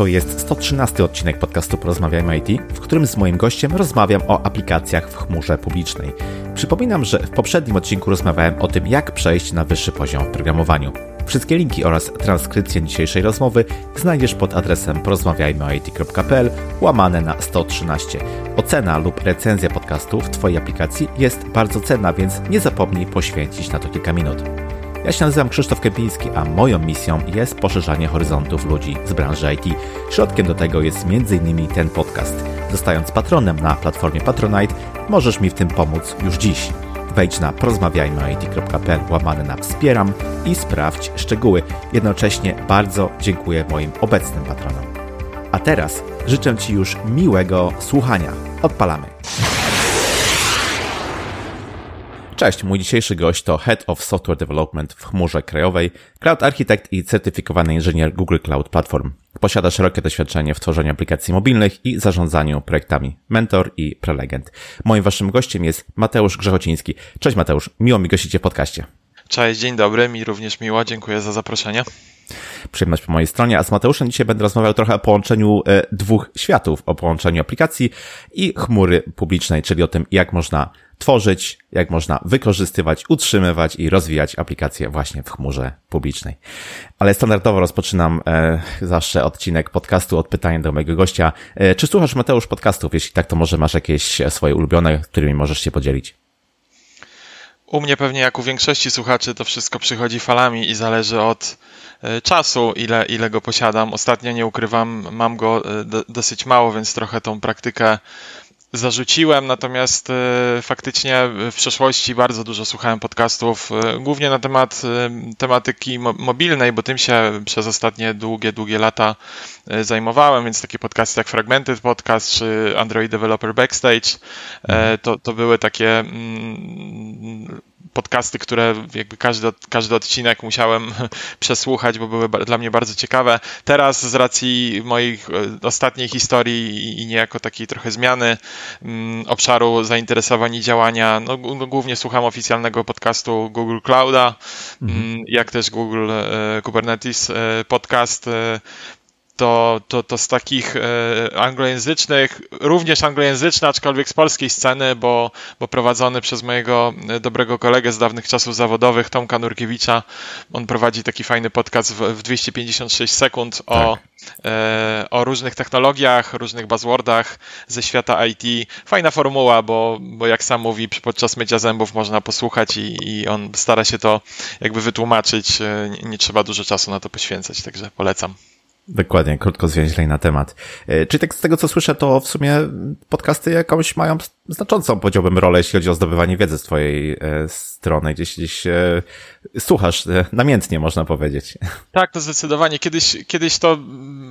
To jest 113 odcinek podcastu Porozmawiajmy IT, w którym z moim gościem rozmawiam o aplikacjach w chmurze publicznej. Przypominam, że w poprzednim odcinku rozmawiałem o tym, jak przejść na wyższy poziom w programowaniu. Wszystkie linki oraz transkrypcję dzisiejszej rozmowy znajdziesz pod adresem porozmawiajmyoit.pl łamane na 113. Ocena lub recenzja podcastu w Twojej aplikacji jest bardzo cenna, więc nie zapomnij poświęcić na to kilka minut. Ja się nazywam Krzysztof Kępiński, a moją misją jest poszerzanie horyzontów ludzi z branży IT. Środkiem do tego jest m.in. ten podcast. Zostając patronem na platformie Patronite, możesz mi w tym pomóc już dziś. Wejdź na porozmawiajmyoit.pl łamane na wspieram i sprawdź szczegóły. Jednocześnie bardzo dziękuję moim obecnym patronom. A teraz życzę Ci już miłego słuchania. Odpalamy. Cześć, mój dzisiejszy gość to Head of Software Development w chmurze krajowej, Cloud Architect i certyfikowany inżynier Google Cloud Platform. Posiada szerokie doświadczenie w tworzeniu aplikacji mobilnych i zarządzaniu projektami Mentor i Prelegent. Moim waszym gościem jest Mateusz Grzechociński. Cześć Mateusz, miło mi gościcie w podcaście. Cześć, dzień dobry, mi również miło, dziękuję za zaproszenie. Przyjemność po mojej stronie, a z Mateuszem dzisiaj będę rozmawiał trochę o połączeniu e, dwóch światów, o połączeniu aplikacji i chmury publicznej, czyli o tym, jak można tworzyć, jak można wykorzystywać, utrzymywać i rozwijać aplikacje właśnie w chmurze publicznej. Ale standardowo rozpoczynam e, zawsze odcinek podcastu od pytania do mojego gościa. E, czy słuchasz Mateusz podcastów? Jeśli tak, to może masz jakieś swoje ulubione, którymi możesz się podzielić? U mnie pewnie jak u większości słuchaczy to wszystko przychodzi falami i zależy od e, czasu, ile, ile go posiadam. Ostatnio nie ukrywam, mam go e, dosyć mało, więc trochę tą praktykę zarzuciłem, natomiast e, faktycznie w przeszłości bardzo dużo słuchałem podcastów, e, głównie na temat e, tematyki mobilnej, bo tym się przez ostatnie długie, długie lata zajmowałem, więc takie podcasty jak Fragmented Podcast czy Android Developer Backstage to, to były takie mm, podcasty, które jakby każdy, każdy odcinek musiałem przesłuchać, bo były dla mnie bardzo ciekawe. Teraz z racji moich e, ostatniej historii i niejako takiej trochę zmiany mm, obszaru zainteresowań i działania, no, no, głównie słucham oficjalnego podcastu Google Clouda, mhm. Mm, jak też Google e, Kubernetes e, podcast to, to, to z takich e, anglojęzycznych, również anglojęzyczny, aczkolwiek z polskiej sceny, bo, bo prowadzony przez mojego e, dobrego kolegę z dawnych czasów zawodowych, Tomka Nurkiewicza. On prowadzi taki fajny podcast w, w 256 sekund o, tak. e, o różnych technologiach, różnych buzzwordach ze świata IT. Fajna formuła, bo, bo jak sam mówi, podczas mycia zębów można posłuchać i, i on stara się to jakby wytłumaczyć. Nie, nie trzeba dużo czasu na to poświęcać, także polecam. Dokładnie, krótko zwięźlej na temat. E, czy tak z tego co słyszę, to w sumie podcasty jakąś mają znaczącą, powiedziałbym, rolę, jeśli chodzi o zdobywanie wiedzy z twojej e, strony. Gdzieś, gdzieś e, słuchasz namiętnie, można powiedzieć. Tak, to zdecydowanie. Kiedyś, kiedyś to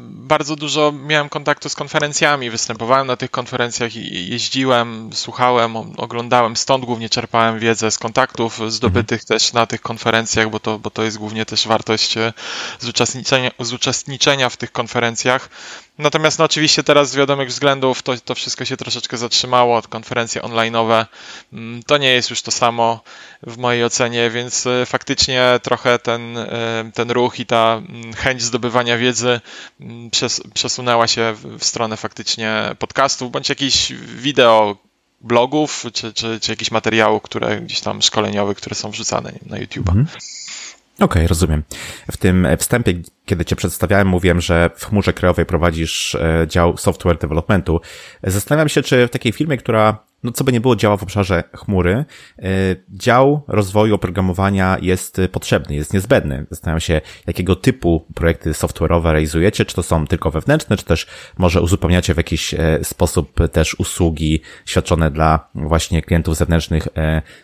bardzo dużo miałem kontaktu z konferencjami, występowałem na tych konferencjach i jeździłem, słuchałem, oglądałem, stąd głównie czerpałem wiedzę z kontaktów zdobytych mhm. też na tych konferencjach, bo to, bo to jest głównie też wartość z uczestniczenia, z uczestniczenia w tych konferencjach. Natomiast no, oczywiście teraz z wiadomych względów to, to wszystko się troszeczkę zatrzymało. Konferencje online'owe mm, to nie jest już to samo w mojej ocenie, więc e, faktycznie trochę ten, e, ten ruch i ta mm, chęć zdobywania wiedzy mm, przes, przesunęła się w stronę faktycznie podcastów bądź jakichś wideo blogów, czy, czy, czy jakichś materiałów, które gdzieś tam szkoleniowych, które są wrzucane na YouTube. Mhm. Okej, okay, rozumiem. W tym wstępie, kiedy Cię przedstawiałem, mówiłem, że w chmurze krajowej prowadzisz e, dział software developmentu. Zastanawiam się, czy w takiej firmie, która, no co by nie było, działa w obszarze chmury, e, dział rozwoju oprogramowania jest potrzebny, jest niezbędny. Zastanawiam się, jakiego typu projekty software'owe realizujecie, czy to są tylko wewnętrzne, czy też może uzupełniacie w jakiś e, sposób też usługi świadczone dla właśnie klientów zewnętrznych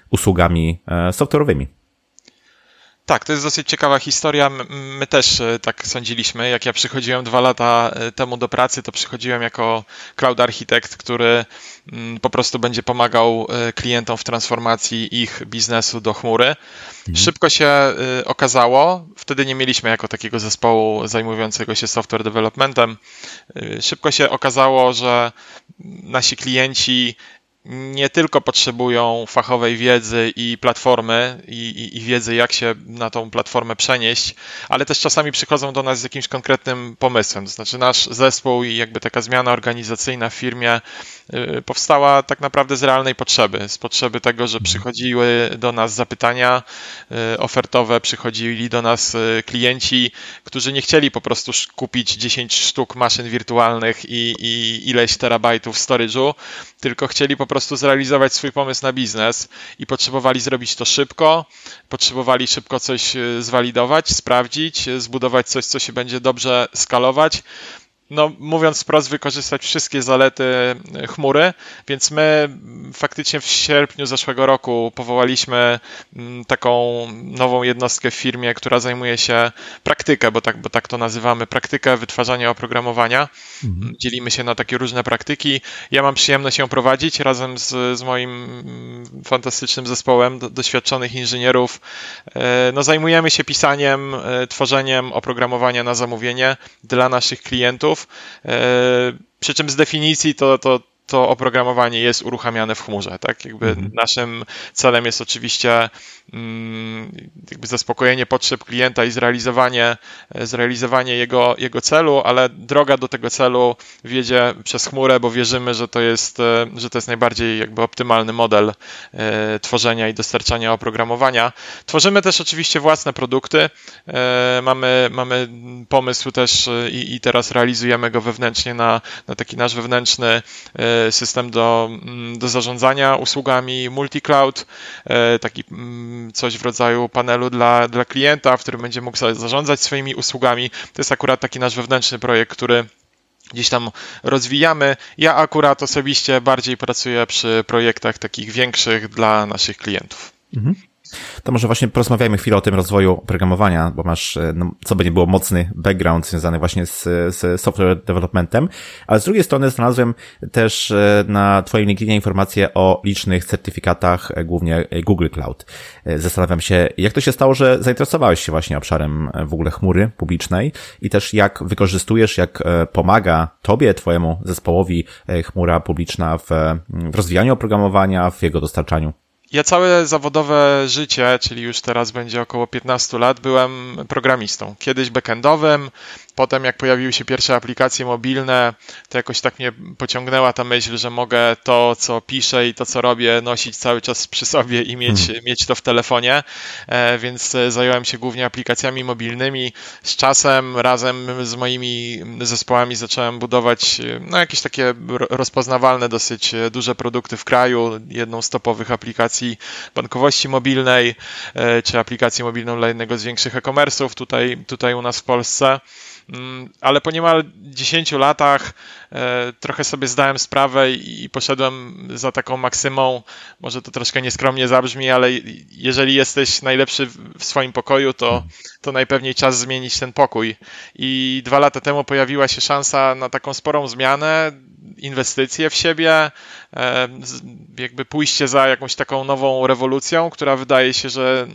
usługami software'owymi. Tak, to jest dosyć ciekawa historia. My też e, tak sądziliśmy. Jak ja przychodziłem dwa lata e, temu do pracy, to przychodziłem jako cloud architekt, który mm, po prostu będzie pomagał e, klientom w transformacji ich biznesu do chmury. Mhm. Szybko się okazało, wtedy nie mieliśmy jako takiego zespołu zajmującego się software developmentem. Szybko się okazało, że nasi klienci nie tylko potrzebują fachowej wiedzy i platformy i, i, i, wiedzy, jak się na tą platformę przenieść, ale też czasami przychodzą do nas z jakimś konkretnym pomysłem. To znaczy nasz zespół i jakby taka zmiana organizacyjna w firmie y, powstała tak naprawdę z realnej potrzeby, z potrzeby tego, że przychodziły do nas zapytania y, ofertowe, przychodzili do nas y, klienci, którzy nie chcieli po prostu kupić 10 sztuk maszyn wirtualnych i, i ileś terabajtów storage'u, tylko chcieli po prostu zrealizować swój pomysł na biznes i potrzebowali zrobić to szybko, potrzebowali szybko coś e, zwalidować, sprawdzić, e, zbudować coś, co się będzie dobrze skalować no, mówiąc wprost, wykorzystać wszystkie zalety e, chmury, więc my faktycznie w sierpniu zeszłego roku powołaliśmy mm, taką nową jednostkę w firmie, która zajmuje się praktykę, bo tak, bo tak to nazywamy, praktykę wytwarzania oprogramowania. Mhm. Dzielimy się na takie różne praktyki. Ja mam przyjemność ją prowadzić razem z, z moim mm, fantastycznym zespołem do, doświadczonych inżynierów. E, no, zajmujemy się pisaniem, e, tworzeniem oprogramowania na zamówienie dla naszych klientów E, przy czym z definicji to, to to oprogramowanie jest uruchamiane w chmurze. Tak? Jakby mhm. Naszym celem jest oczywiście mm, jakby zaspokojenie potrzeb klienta i zrealizowanie, zrealizowanie jego, jego celu, ale droga do tego celu wiedzie przez chmurę, bo wierzymy, że to jest, e, że to jest najbardziej jakby optymalny model e, tworzenia i dostarczania oprogramowania. Tworzymy też oczywiście własne produkty. E, mamy, mamy pomysł też i, i teraz realizujemy go wewnętrznie na, na taki nasz wewnętrzny system do, mm, do zarządzania usługami multi-cloud, e, taki mm, coś w rodzaju panelu dla, dla klienta, w którym będzie mógł zarządzać swoimi usługami. To jest akurat taki nasz wewnętrzny projekt, który gdzieś tam rozwijamy. Ja akurat osobiście bardziej pracuję przy projektach takich większych dla naszych klientów. Mhm. To może właśnie porozmawiajmy chwilę o tym rozwoju programowania, bo masz, e, no, co by nie było, mocny background związany właśnie z, z software developmentem, ale z drugiej strony znalazłem też e, na Twoim LinkedInie informacje o licznych certyfikatach, e, głównie Google Cloud. Zastanawiam się, jak to się stało, że zainteresowałeś się właśnie obszarem w ogóle chmury publicznej i też jak wykorzystujesz, jak pomaga Tobie, Twojemu zespołowi chmura publiczna w, w rozwijaniu oprogramowania, w jego dostarczaniu. Ja całe zawodowe życie, czyli już teraz będzie około 15 lat, byłem programistą. Kiedyś backendowym, potem jak pojawiły się pierwsze aplikacje mobilne, to jakoś tak mnie pociągnęła ta myśl, że mogę to, co piszę i to, co robię, nosić cały czas przy sobie i mieć, hmm. mieć to w telefonie, e, więc zająłem się głównie aplikacjami mobilnymi. Z czasem razem z moimi zespołami zacząłem budować no, jakieś takie rozpoznawalne dosyć duże produkty w kraju, jedną z topowych aplikacji bankowości mobilnej, e, czy aplikację mobilną dla jednego z większych e-commerce'ów tutaj, tutaj u nas w Polsce. Mm, ale po niemal 10 latach e, trochę sobie zdałem sprawę i poszedłem za taką maksymą, może to troszkę nieskromnie zabrzmi, ale jeżeli jesteś najlepszy w swoim pokoju, to, to najpewniej czas zmienić ten pokój. I dwa lata temu pojawiła się szansa na taką sporą zmianę, inwestycje w siebie, e, jakby pójście za jakąś taką nową rewolucją, która wydaje się, że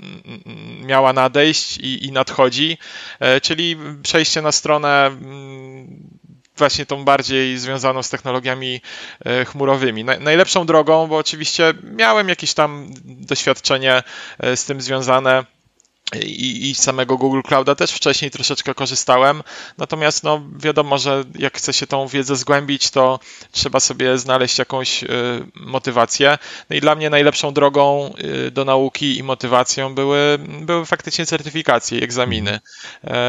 miała nadejść i, i nadchodzi, e, czyli przejście na stronę mm, właśnie tą bardziej związaną z technologiami e, chmurowymi. Najlepszą drogą, bo oczywiście miałem jakieś tam doświadczenie z tym związane i, i samego Google Clouda też wcześniej troszeczkę korzystałem. Natomiast no, wiadomo, że jak chce się tą wiedzę zgłębić, to trzeba sobie znaleźć jakąś y, motywację. No i dla mnie najlepszą drogą y, do nauki i motywacją były, były faktycznie certyfikacje i egzaminy.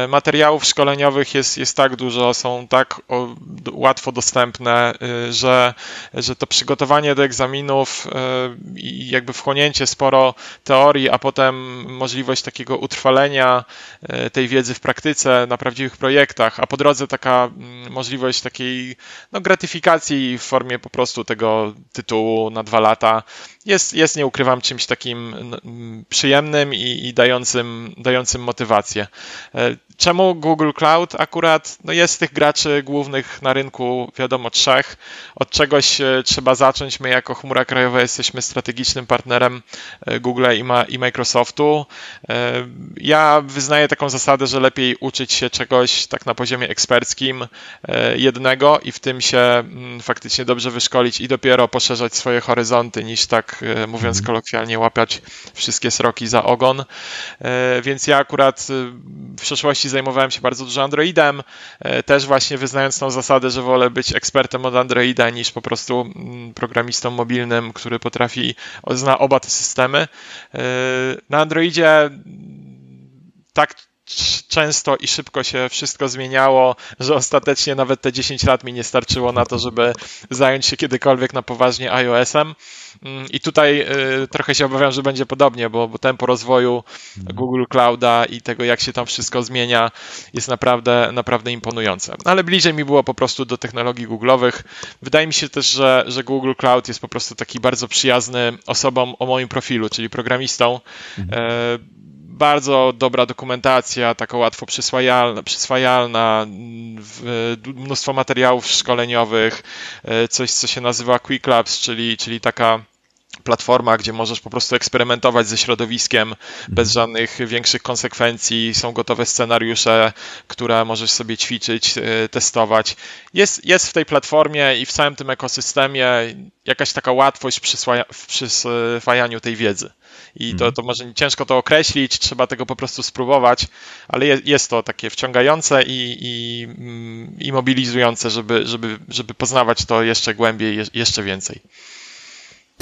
Y, materiałów szkoleniowych jest, jest tak dużo, są tak o, łatwo dostępne, y, że, że to przygotowanie do egzaminów y, i jakby wchłonięcie sporo teorii, a potem możliwość takiego takiego utrwalenia e, tej wiedzy w praktyce na prawdziwych projektach, a po drodze taka mm, możliwość takiej no, gratyfikacji w formie po prostu tego tytułu na dwa lata jest, jest nie ukrywam, czymś takim no, przyjemnym i, i dającym, dającym motywację. E, czemu Google Cloud? Akurat no jest tych graczy głównych na rynku, wiadomo, trzech. Od czegoś e, trzeba zacząć. My jako chmura krajowa jesteśmy strategicznym partnerem e, Google i, ma, i Microsoftu. Ja wyznaję taką zasadę, że lepiej uczyć się czegoś tak na poziomie eksperckim jednego i w tym się faktycznie dobrze wyszkolić i dopiero poszerzać swoje horyzonty niż tak E, mówiąc mhm. kolokwialnie, łapiać wszystkie sroki za ogon. E, więc ja akurat e, w przeszłości zajmowałem się bardzo dużo Androidem, też właśnie wyznając tą zasadę, że wolę być ekspertem od Androida niż po prostu mm, programistą mobilnym, który potrafi, zna oba te systemy. Na Androidzie tak często i szybko się wszystko zmieniało, że ostatecznie nawet te 10 lat mi nie starczyło na to, żeby zająć się kiedykolwiek na poważnie iOS-em. Mm, I tutaj y, trochę się obawiam, że będzie podobnie, bo, bo tempo rozwoju mhm. Google Clouda i tego, jak się tam wszystko zmienia, jest naprawdę, naprawdę imponujące. Ale bliżej mi było po prostu do technologii Google'owych. Wydaje mi się też, że, że Google Cloud jest po prostu taki bardzo przyjazny osobom o moim profilu, czyli programistą. Mhm. Bardzo dobra dokumentacja, taka łatwo przyswajalna, przyswajalna mnóstwo materiałów szkoleniowych, e, coś, co się nazywa Quick Labs, czyli, czyli taka platforma, gdzie możesz po prostu eksperymentować ze środowiskiem bez mhm. żadnych większych konsekwencji. Są gotowe scenariusze, które możesz sobie ćwiczyć, e, testować. Jest, jest w tej platformie i w całym tym ekosystemie jakaś taka łatwość w przyswajaniu tej wiedzy. I to, mhm. to może ciężko to określić, trzeba tego po prostu spróbować, ale jest, jest to takie wciągające i, i, mm, i mobilizujące, żeby, żeby, żeby poznawać to jeszcze głębiej, jeszcze więcej.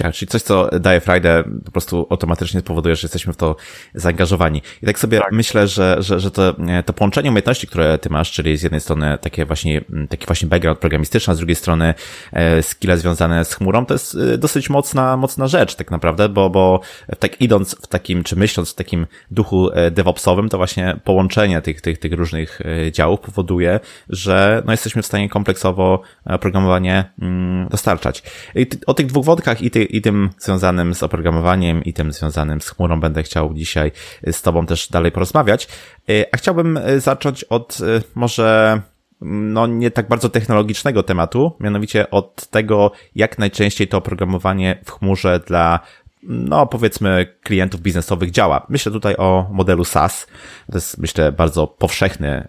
Tak, czyli coś, co daje frajdę, po prostu automatycznie spowoduje, że jesteśmy w to zaangażowani. I tak sobie tak. myślę, że, że, że to, to połączenie umiejętności, które ty masz, czyli z jednej strony takie właśnie, taki właśnie background programistyczny, a z drugiej strony e, skille związane z chmurą, to jest e, dosyć mocna, mocna rzecz tak naprawdę, bo, bo tak idąc w takim, czy myśląc w takim duchu e, DevOpsowym, to właśnie połączenie tych, tych, tych różnych działów powoduje, że no jesteśmy w stanie kompleksowo programowanie mm, dostarczać. I o tych dwóch wodkach i, ty, i tym związanym z oprogramowaniem i tym związanym z chmurą będę chciał dzisiaj z Tobą też dalej porozmawiać. E, a chciałbym e, zacząć od może no nie tak bardzo technologicznego tematu, mianowicie od tego, jak najczęściej to oprogramowanie w chmurze dla no powiedzmy klientów biznesowych działa. Myślę tutaj o modelu SaaS. To jest myślę bardzo powszechny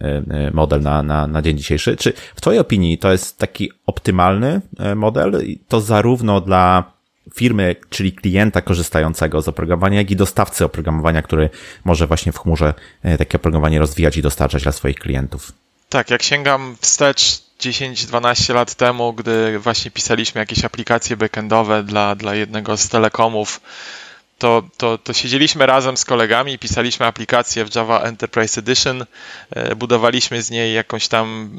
model na, na, na dzień dzisiejszy. Czy w Twojej opinii to jest taki optymalny model? To zarówno dla firmy, czyli klienta korzystającego z oprogramowania, jak i dostawcy oprogramowania, który może właśnie w chmurze e, takie oprogramowanie rozwijać i dostarczać dla swoich klientów. Tak, jak sięgam wstecz 10-12 lat temu, gdy właśnie pisaliśmy jakieś aplikacje backendowe dla, dla jednego z telekomów, to, to, to siedzieliśmy razem z kolegami, pisaliśmy aplikację w Java Enterprise Edition, e, budowaliśmy z niej jakąś tam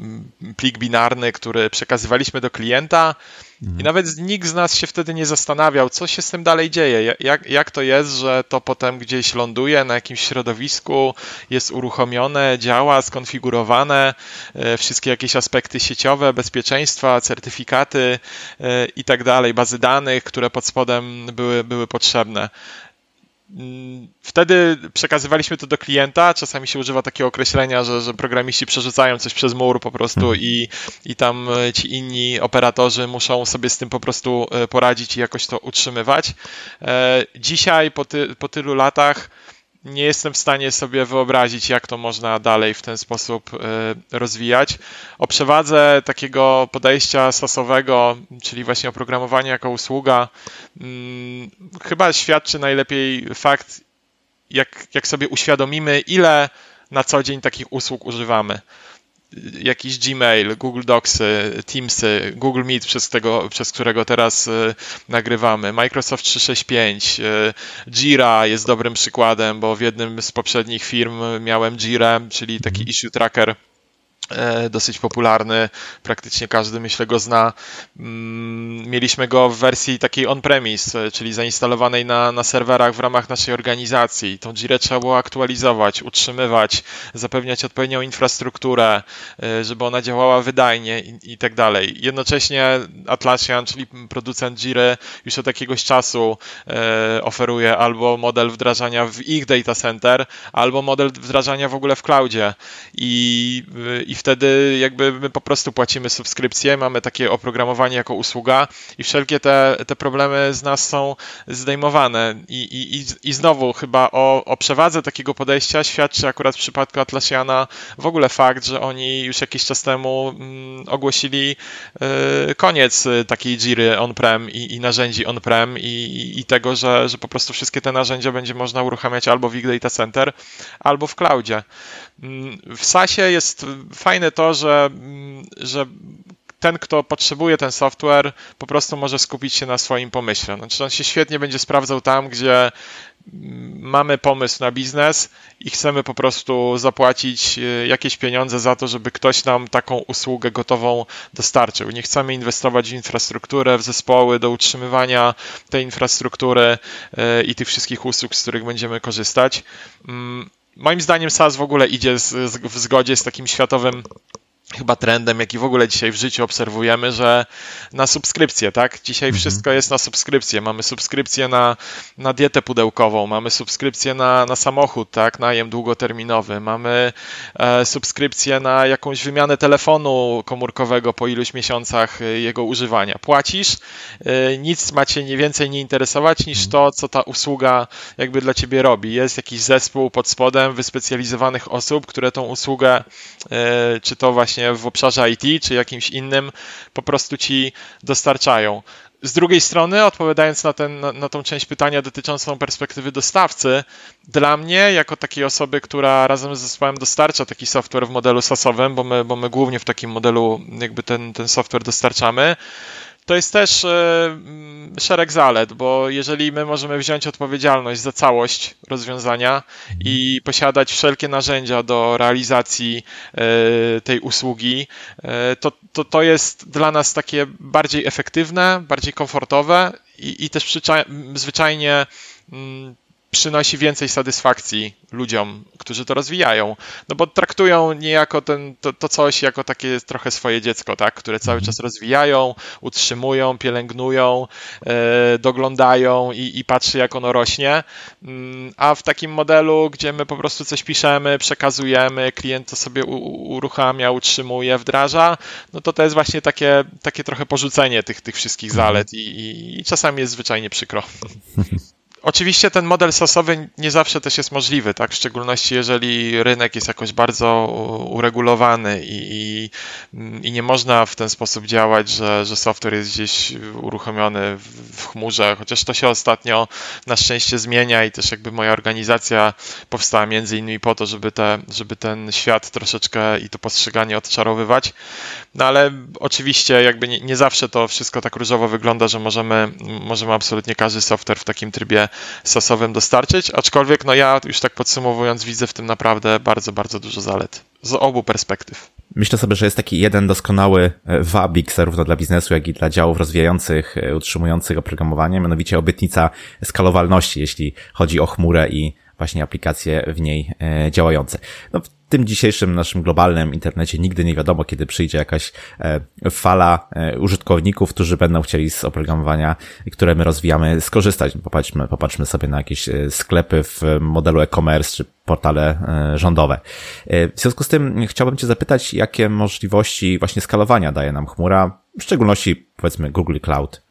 plik binarny, który przekazywaliśmy do klienta Mhm. I nawet nikt z nas się wtedy nie zastanawiał, co się z tym dalej dzieje, jak, jak to jest, że to potem gdzieś ląduje na jakimś środowisku, jest uruchomione, działa, skonfigurowane, e, wszystkie jakieś aspekty sieciowe, bezpieczeństwa, certyfikaty e, i tak dalej, bazy danych, które pod spodem były, były potrzebne. Mm, wtedy przekazywaliśmy to do klienta. Czasami się używa takiego określenia, że, że programiści przerzucają coś przez mur po prostu hmm. i, i tam e, ci inni operatorzy muszą sobie z tym po prostu e, poradzić i jakoś to utrzymywać. E, dzisiaj, po, ty, po tylu latach, nie jestem w stanie sobie wyobrazić, jak to można dalej w ten sposób e, rozwijać. O przewadze takiego podejścia sasowego, czyli właśnie oprogramowania jako usługa, hmm, chyba świadczy najlepiej fakt, jak, jak sobie uświadomimy, ile na co dzień takich usług używamy jakiś Gmail, Google Docsy, Teamsy, Google Meet, przez, tego, przez którego teraz y, nagrywamy, Microsoft 365, y, Jira jest dobrym przykładem, bo w jednym z poprzednich firm miałem Jira, czyli taki mhm. issue tracker dosyć popularny, praktycznie każdy myślę go zna. Mm, mieliśmy go w wersji takiej on-premise, czyli zainstalowanej na, na serwerach w ramach naszej organizacji. Tą Jirę trzeba było aktualizować, utrzymywać, zapewniać odpowiednią infrastrukturę, e, żeby ona działała wydajnie i, i tak dalej. Jednocześnie Atlassian, czyli producent Jiry, już od jakiegoś czasu e, oferuje albo model wdrażania w ich data center, albo model wdrażania w ogóle w cloudzie. I, i wtedy jakby my po prostu płacimy subskrypcję, mamy takie oprogramowanie jako usługa i wszelkie te, te problemy z nas są zdejmowane. I, i, i znowu chyba o, o przewadze takiego podejścia świadczy akurat w przypadku Atlassiana w ogóle fakt, że oni już jakiś czas temu mm, ogłosili y, koniec takiej Jiry on-prem i, i narzędzi on-prem i, i tego, że, że po prostu wszystkie te narzędzia będzie można uruchamiać albo w ich data center, albo w cloudzie. Mm, w SASie jest fajne to, że, mm, że ten, kto potrzebuje ten software, po prostu może skupić się na swoim pomyśle. Znaczy on się świetnie będzie sprawdzał tam, gdzie mm, mamy pomysł na biznes i chcemy po prostu zapłacić e, jakieś pieniądze za to, żeby ktoś nam taką usługę gotową dostarczył. Nie chcemy inwestować w infrastrukturę, w zespoły do utrzymywania tej infrastruktury e, i tych wszystkich usług, z których będziemy korzystać moim zdaniem SaaS w ogóle idzie z, z, w zgodzie z takim światowym chyba trendem, jaki w ogóle dzisiaj w życiu obserwujemy, że na subskrypcję, tak? Dzisiaj mhm. wszystko jest na subskrypcję. Mamy subskrypcję na, na dietę pudełkową, mamy subskrypcję na, na samochód, tak? Najem długoterminowy, mamy e, subskrypcję na jakąś wymianę telefonu komórkowego po iluś miesiącach e, jego używania. Płacisz, e, nic ma cię nie więcej nie interesować niż mhm. to, co ta usługa jakby dla ciebie robi. Jest jakiś zespół pod spodem wyspecjalizowanych osób, które tą usługę, e, czy to właśnie właśnie w obszarze IT czy jakimś innym po prostu ci dostarczają. Z drugiej strony, odpowiadając na, ten, na, na tą część pytania dotyczącą perspektywy dostawcy, dla mnie, jako takiej osoby, która razem z zespołem dostarcza taki software w modelu SaaS-owym, bo my, bo my głównie w takim modelu jakby ten, ten software dostarczamy, to jest też e, mm, szereg zalet, bo jeżeli my możemy wziąć odpowiedzialność za całość rozwiązania i posiadać wszelkie narzędzia do realizacji e, tej usługi, e, to, to, to jest dla nas takie bardziej efektywne, bardziej komfortowe i, i też zwyczajnie mm, przynosi więcej satysfakcji ludziom, którzy to rozwijają. No bo traktują niejako ten, to, to coś jako takie trochę swoje dziecko, tak? które cały mhm. czas rozwijają, utrzymują, pielęgnują, e, doglądają i, i patrzy, jak ono rośnie. Mm, a w takim modelu, gdzie my po prostu coś piszemy, przekazujemy, klient to sobie u, uruchamia, utrzymuje, wdraża, no to to jest właśnie takie, takie trochę porzucenie tych, tych wszystkich mhm. zalet i, i, i czasami jest zwyczajnie przykro. Oczywiście ten model sosowy nie zawsze też jest możliwy, tak? W szczególności jeżeli rynek jest jakoś bardzo uregulowany i, i, nie można w ten sposób działać, że, że software jest gdzieś uruchomiony w chmurze, chociaż to się ostatnio na szczęście zmienia i też jakby moja organizacja powstała między innymi po to, żeby, te, żeby ten świat troszeczkę i to postrzeganie odczarowywać. No ale oczywiście jakby nie, nie zawsze to wszystko tak różowo wygląda, że możemy, możemy absolutnie każdy software w takim trybie sosowym dostarczyć, aczkolwiek no ja już tak podsumowując widzę w tym naprawdę bardzo, bardzo dużo zalet z obu perspektyw. Myślę sobie, że jest taki jeden doskonały e, wabik zarówno dla biznesu, jak i dla działów rozwijających, e, utrzymujących oprogramowanie, mianowicie obietnica skalowalności, jeśli chodzi o chmurę i właśnie aplikacje w niej e, działające. No, w tym dzisiejszym naszym globalnym internecie nigdy nie wiadomo, kiedy przyjdzie jakaś e, fala e, użytkowników, którzy będą chcieli z oprogramowania, które my rozwijamy, skorzystać. Popatrzmy, popatrzmy sobie na jakieś sklepy w modelu e-commerce czy portale rządowe. W związku z tym chciałbym Cię zapytać, jakie możliwości właśnie skalowania daje nam chmura, w szczególności powiedzmy Google Cloud.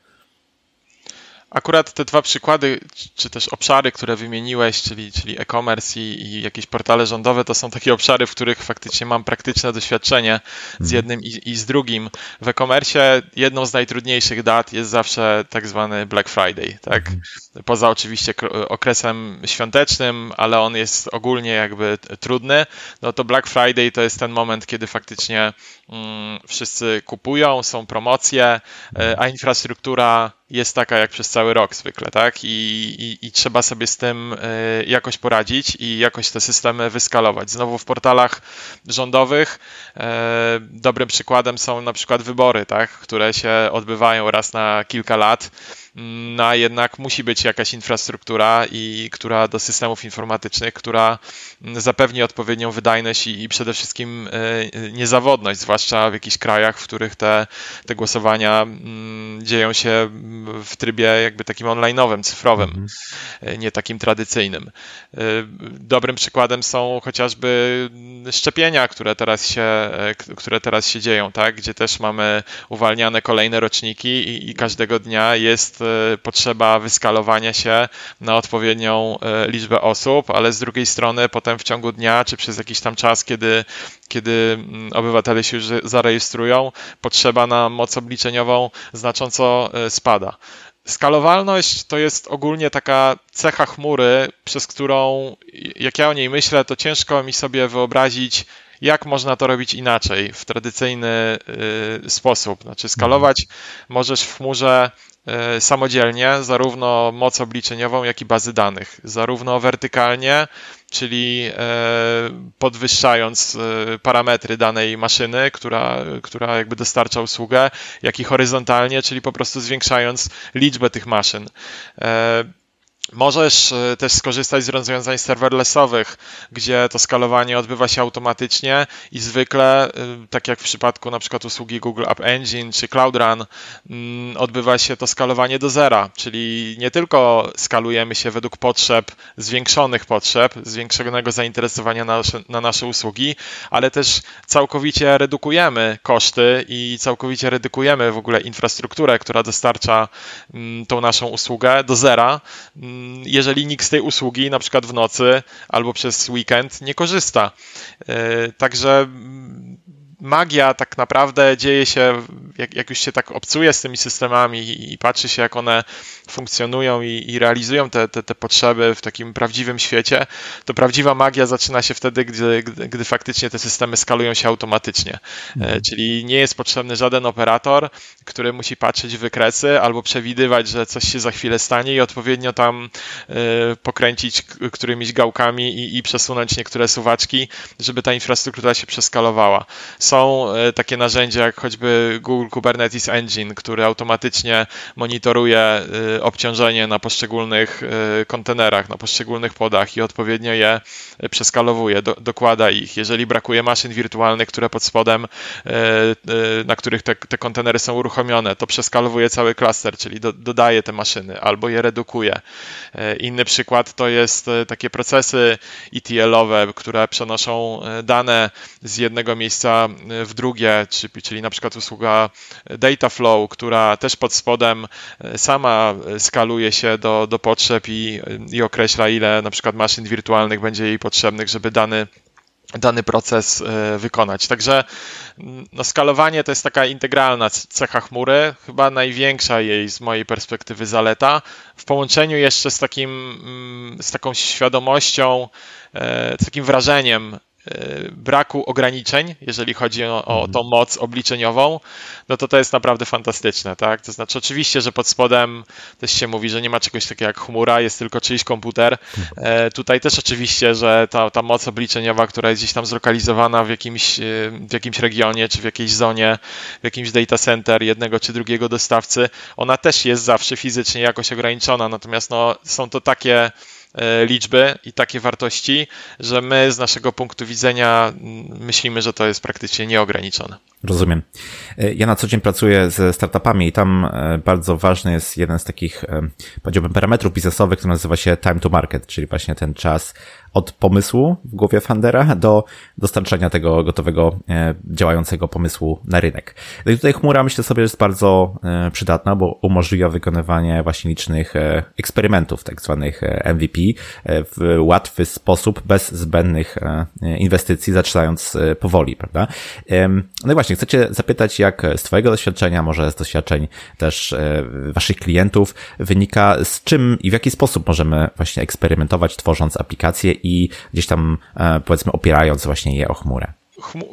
Akurat te dwa przykłady, czy też obszary, które wymieniłeś, czyli, czyli e-commerce i, i, jakieś portale rządowe, to są takie obszary, w których faktycznie mam praktyczne doświadczenie z mhm. jednym i, i z drugim. W e-commerce jedną z najtrudniejszych dat jest zawsze tak zwany Black Friday, tak? Mhm. Poza oczywiście okresem świątecznym, ale on jest ogólnie jakby trudny, no to Black Friday to jest ten moment, kiedy faktycznie wszyscy kupują, są promocje, a infrastruktura jest taka jak przez cały rok zwykle, tak? I, i, i trzeba sobie z tym jakoś poradzić i jakoś te systemy wyskalować. Znowu w portalach rządowych dobrym przykładem są na przykład wybory, tak? które się odbywają raz na kilka lat no a jednak musi być jakaś infrastruktura, i która do systemów informatycznych, która zapewni odpowiednią wydajność i, i przede wszystkim e, niezawodność, zwłaszcza w jakichś krajach, w których te, te głosowania mm, dzieją się w trybie jakby takim online'owym, cyfrowym, mhm. E, nie takim tradycyjnym. E, dobrym przykładem są chociażby szczepienia, które teraz się, które teraz się dzieją, tak? gdzie też mamy uwalniane kolejne roczniki i, i każdego dnia jest potrzeba wyskalowania się na odpowiednią y, liczbę osób, ale z drugiej strony potem w ciągu dnia, czy przez jakiś tam czas, kiedy, kiedy mm, obywatele się już zarejestrują, potrzeba na moc obliczeniową znacząco y, spada. Skalowalność to jest ogólnie taka cecha chmury, przez którą, jak ja o niej myślę, to ciężko mi sobie wyobrazić, jak można to robić inaczej, w tradycyjny y, sposób. Znaczy, skalować możesz w chmurze samodzielnie zarówno moc obliczeniową, jak i bazy danych, zarówno wertykalnie, czyli e, podwyższając e, parametry danej maszyny, która, która jakby dostarcza usługę, jak i horyzontalnie, czyli po prostu zwiększając liczbę tych maszyn. Możesz e, też skorzystać z rozwiązań serverlessowych, gdzie to skalowanie odbywa się automatycznie i zwykle, e, tak jak w przypadku na przykład usługi Google App Engine czy Cloud Run, mm, odbywa się to skalowanie do zera, czyli nie tylko skalujemy się według potrzeb, zwiększonych potrzeb, zwiększonego zainteresowania na nasze, na nasze usługi, ale też całkowicie redukujemy koszty i całkowicie redukujemy w ogóle infrastrukturę, która dostarcza mm, tą naszą usługę do zera mm, jeżeli nikt z tej usługi na przykład w nocy albo przez weekend nie korzysta. E, także magia tak naprawdę dzieje się, jak, jak, już się tak obcuje z tymi systemami i, i patrzy się, jak one funkcjonują i, i realizują te, te, te, potrzeby w takim prawdziwym świecie, to prawdziwa magia zaczyna się wtedy, gdy, gdy, gdy faktycznie te systemy skalują się automatycznie. Mhm. Czyli nie jest potrzebny żaden operator, który musi patrzeć w wykresy albo przewidywać, że coś się za chwilę stanie i odpowiednio tam e, pokręcić którymiś gałkami i, i przesunąć niektóre suwaczki, żeby ta infrastruktura się przeskalowała są e, takie narzędzia jak choćby Google Kubernetes Engine, który automatycznie monitoruje e, obciążenie na poszczególnych e, kontenerach, na poszczególnych podach i odpowiednio je przeskalowuje, do, dokłada ich. Jeżeli brakuje maszyn wirtualnych, które pod spodem, na których te, te kontenery są uruchomione, to przeskalowuje cały klaster, czyli do, dodaje te maszyny albo je redukuje. Inny przykład to jest takie procesy ETL-owe, które przenoszą dane z jednego miejsca w drugie, czyli na przykład usługa Dataflow, która też pod spodem e, sama skaluje się do, do potrzeb i, i określa, ile na przykład maszyn wirtualnych będzie jej potrzebnych, żeby dany dany proces e, wykonać. Także mm, no, skalowanie to jest taka integralna cecha chmury, chyba największa jej z mojej perspektywy zaleta, w połączeniu jeszcze z takim, mm, z taką świadomością, e, z takim wrażeniem braku ograniczeń, jeżeli chodzi o, o tą moc obliczeniową, no to to jest naprawdę fantastyczne, tak? To znaczy oczywiście, że pod spodem też się mówi, że nie ma czegoś takiego jak chmura, jest tylko czyjś komputer. E, tutaj też oczywiście, że ta, ta moc obliczeniowa, która jest gdzieś tam zlokalizowana w jakimś, e, w jakimś regionie, czy w jakiejś zonie, w jakimś data center jednego czy drugiego dostawcy, ona też jest zawsze fizycznie jakoś ograniczona, natomiast no, są to takie E, liczby i takie wartości, że my z naszego punktu widzenia myślimy, że to jest praktycznie nieograniczone. Rozumiem. E, ja na co dzień pracuję ze startupami i tam e, bardzo ważny jest jeden z takich, powiedziałbym, parametrów biznesowych, który nazywa się time to market, czyli właśnie ten czas od pomysłu w głowie fundera do dostarczania tego gotowego, e, działającego pomysłu na rynek. No i tutaj chmura myślę sobie jest bardzo e, przydatna, bo umożliwia wykonywanie właśnie licznych e, eksperymentów, tak zwanych MVP w łatwy sposób, bez zbędnych inwestycji, zaczynając powoli, prawda? No i właśnie, chcecie zapytać, jak z Twojego doświadczenia, może z doświadczeń też Waszych klientów wynika, z czym i w jaki sposób możemy właśnie eksperymentować, tworząc aplikacje i gdzieś tam e, powiedzmy opierając właśnie je o chmurę.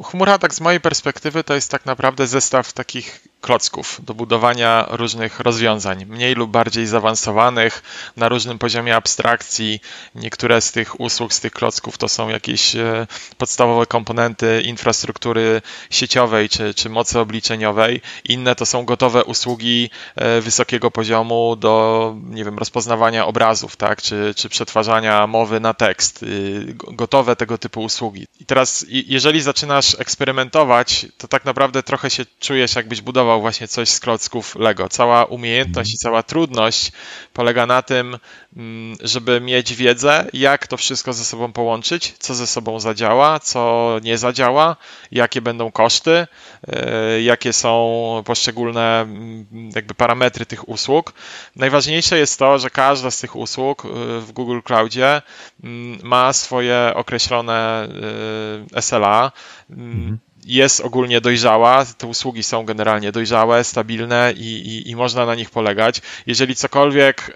chmura, tak z mojej perspektywy, to jest tak naprawdę zestaw takich klocków do budowania różnych rozwiązań, mniej lub bardziej zaawansowanych, na różnym poziomie abstrakcji. Niektóre z tych usług, z tych klocków to są jakieś e, podstawowe komponenty infrastruktury sieciowej czy, czy mocy obliczeniowej. Inne to są gotowe usługi e, wysokiego poziomu do, nie wiem, rozpoznawania obrazów, tak, czy, czy przetwarzania mowy na tekst. Y, gotowe tego typu usługi. I teraz, jeżeli zaczynasz eksperymentować, to tak naprawdę trochę się czujesz, jakbyś budował właśnie coś z klocków Lego. Cała umiejętność i cała trudność polega na tym, mm, żeby mieć wiedzę, jak to wszystko ze sobą połączyć, co ze sobą zadziała, co nie zadziała, jakie będą koszty, e, jakie są poszczególne mm, jakby parametry tych usług. Najważniejsze jest to, że każda z tych usług e, w Google Cloudzie mm, ma swoje określone e, SLA. Mhm jest ogólnie dojrzała, te usługi są generalnie dojrzałe, stabilne i, i, i, można na nich polegać. Jeżeli cokolwiek e,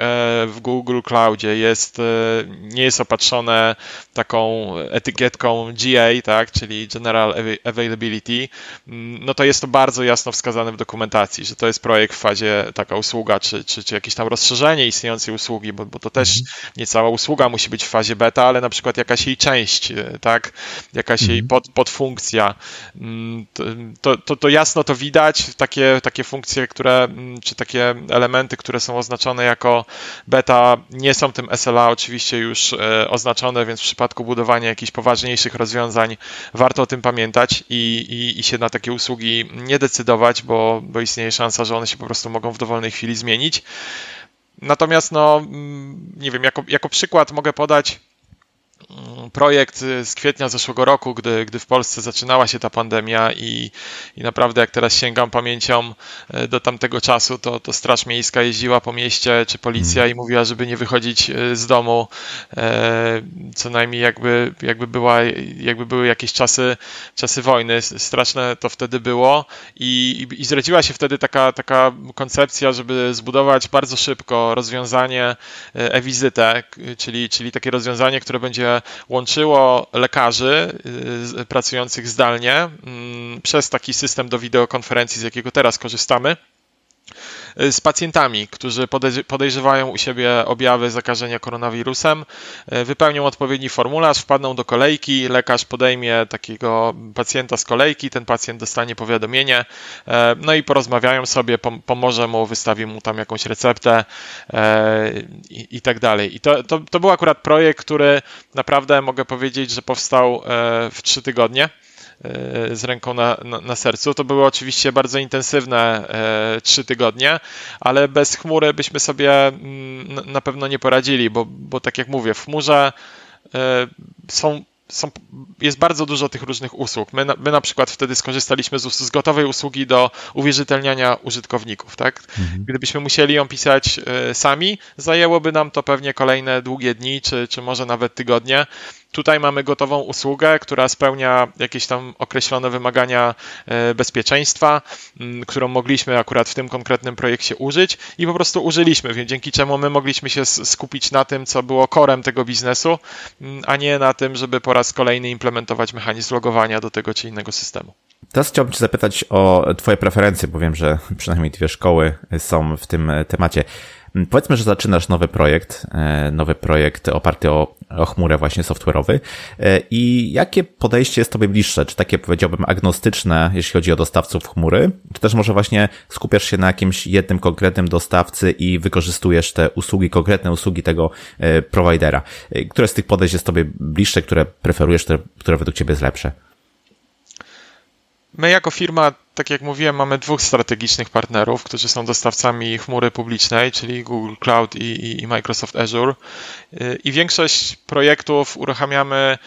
w Google Cloudzie jest, e, nie jest opatrzone taką etykietką GA, tak, czyli General Availability, mm, no to jest to bardzo jasno wskazane w dokumentacji, że to jest projekt w fazie taka usługa, czy, czy, czy jakieś tam rozszerzenie istniejącej usługi, bo, bo to też mhm. nie cała usługa musi być w fazie beta, ale na przykład jakaś jej część, e, tak, jakaś jej mhm. pod, podfunkcja, to, to, to, jasno to widać, takie, takie funkcje, które, mm, czy takie elementy, które są oznaczone jako beta, nie są tym SLA oczywiście już e, oznaczone, więc w przypadku budowania jakichś poważniejszych rozwiązań warto o tym pamiętać i, i, i się na takie usługi nie decydować, bo, bo istnieje szansa, że one się po prostu mogą w dowolnej chwili zmienić. Natomiast, no, mm, nie wiem, jako, jako przykład mogę podać projekt z kwietnia zeszłego roku, gdy, gdy w Polsce zaczynała się ta pandemia i, i naprawdę jak teraz sięgam pamięcią e, do tamtego czasu, to, to Straż Miejska jeździła po mieście, czy policja mm. i mówiła, żeby nie wychodzić e, z domu, e, co najmniej jakby, jakby, była, jakby były jakieś czasy, czasy wojny. Straszne to wtedy było i, i, i zrodziła się wtedy taka, taka koncepcja, żeby zbudować bardzo szybko rozwiązanie e-wizytę, czyli, czyli takie rozwiązanie, które będzie łączyło lekarzy y, pracujących zdalnie mm, przez taki system do wideokonferencji, z jakiego teraz korzystamy z pacjentami, którzy podejrzewają u siebie objawy zakażenia koronawirusem, y, wypełnią odpowiedni formularz, wpadną do kolejki, lekarz podejmie takiego pacjenta z kolejki, ten pacjent dostanie powiadomienie, y, no i porozmawiają sobie, pomoże mu, wystawi mu tam jakąś receptę i, i tak dalej. I to, to, to był akurat projekt, który naprawdę mogę powiedzieć, że powstał w trzy tygodnie. E, z ręką na, na, na, sercu. To były oczywiście bardzo intensywne e, trzy tygodnie, ale bez chmury byśmy sobie mm, na pewno nie poradzili, bo, bo tak jak mówię, w chmurze e, są są, jest bardzo dużo tych różnych usług. My na, my na przykład wtedy skorzystaliśmy z, z, gotowej usługi do uwierzytelniania użytkowników. Tak? Mhm. Gdybyśmy musieli ją pisać y, sami, zajęłoby nam to pewnie kolejne długie dni, czy, czy może nawet tygodnie. Tutaj mamy gotową usługę, która spełnia jakieś tam określone wymagania e, bezpieczeństwa, którą mogliśmy akurat w tym konkretnym projekcie użyć i po prostu użyliśmy, więc dzięki czemu my mogliśmy się skupić na tym, co było korem tego biznesu, a nie na tym, żeby po raz kolejny implementować mechanizm logowania do tego czy innego systemu. Teraz chciałbym Cię zapytać o Twoje preferencje, bo wiem, że przynajmniej dwie szkoły są w tym temacie. Powiedzmy, że zaczynasz nowy projekt, e, nowy projekt oparty o, o chmurę właśnie software'owy e, i jakie podejście jest Tobie bliższe? Czy takie powiedziałbym agnostyczne, jeśli chodzi o dostawców chmury, czy też może właśnie skupiasz się na jakimś jednym konkretnym dostawcy i wykorzystujesz te usługi, konkretne usługi tego e, providera? Które z tych podejść jest Tobie bliższe, które preferujesz, które, które według Ciebie jest lepsze? My jako firma, tak jak mówiłem, mamy dwóch strategicznych partnerów, którzy są dostawcami chmury publicznej, czyli Google Cloud i, i Microsoft Azure. I większość projektów uruchamiamy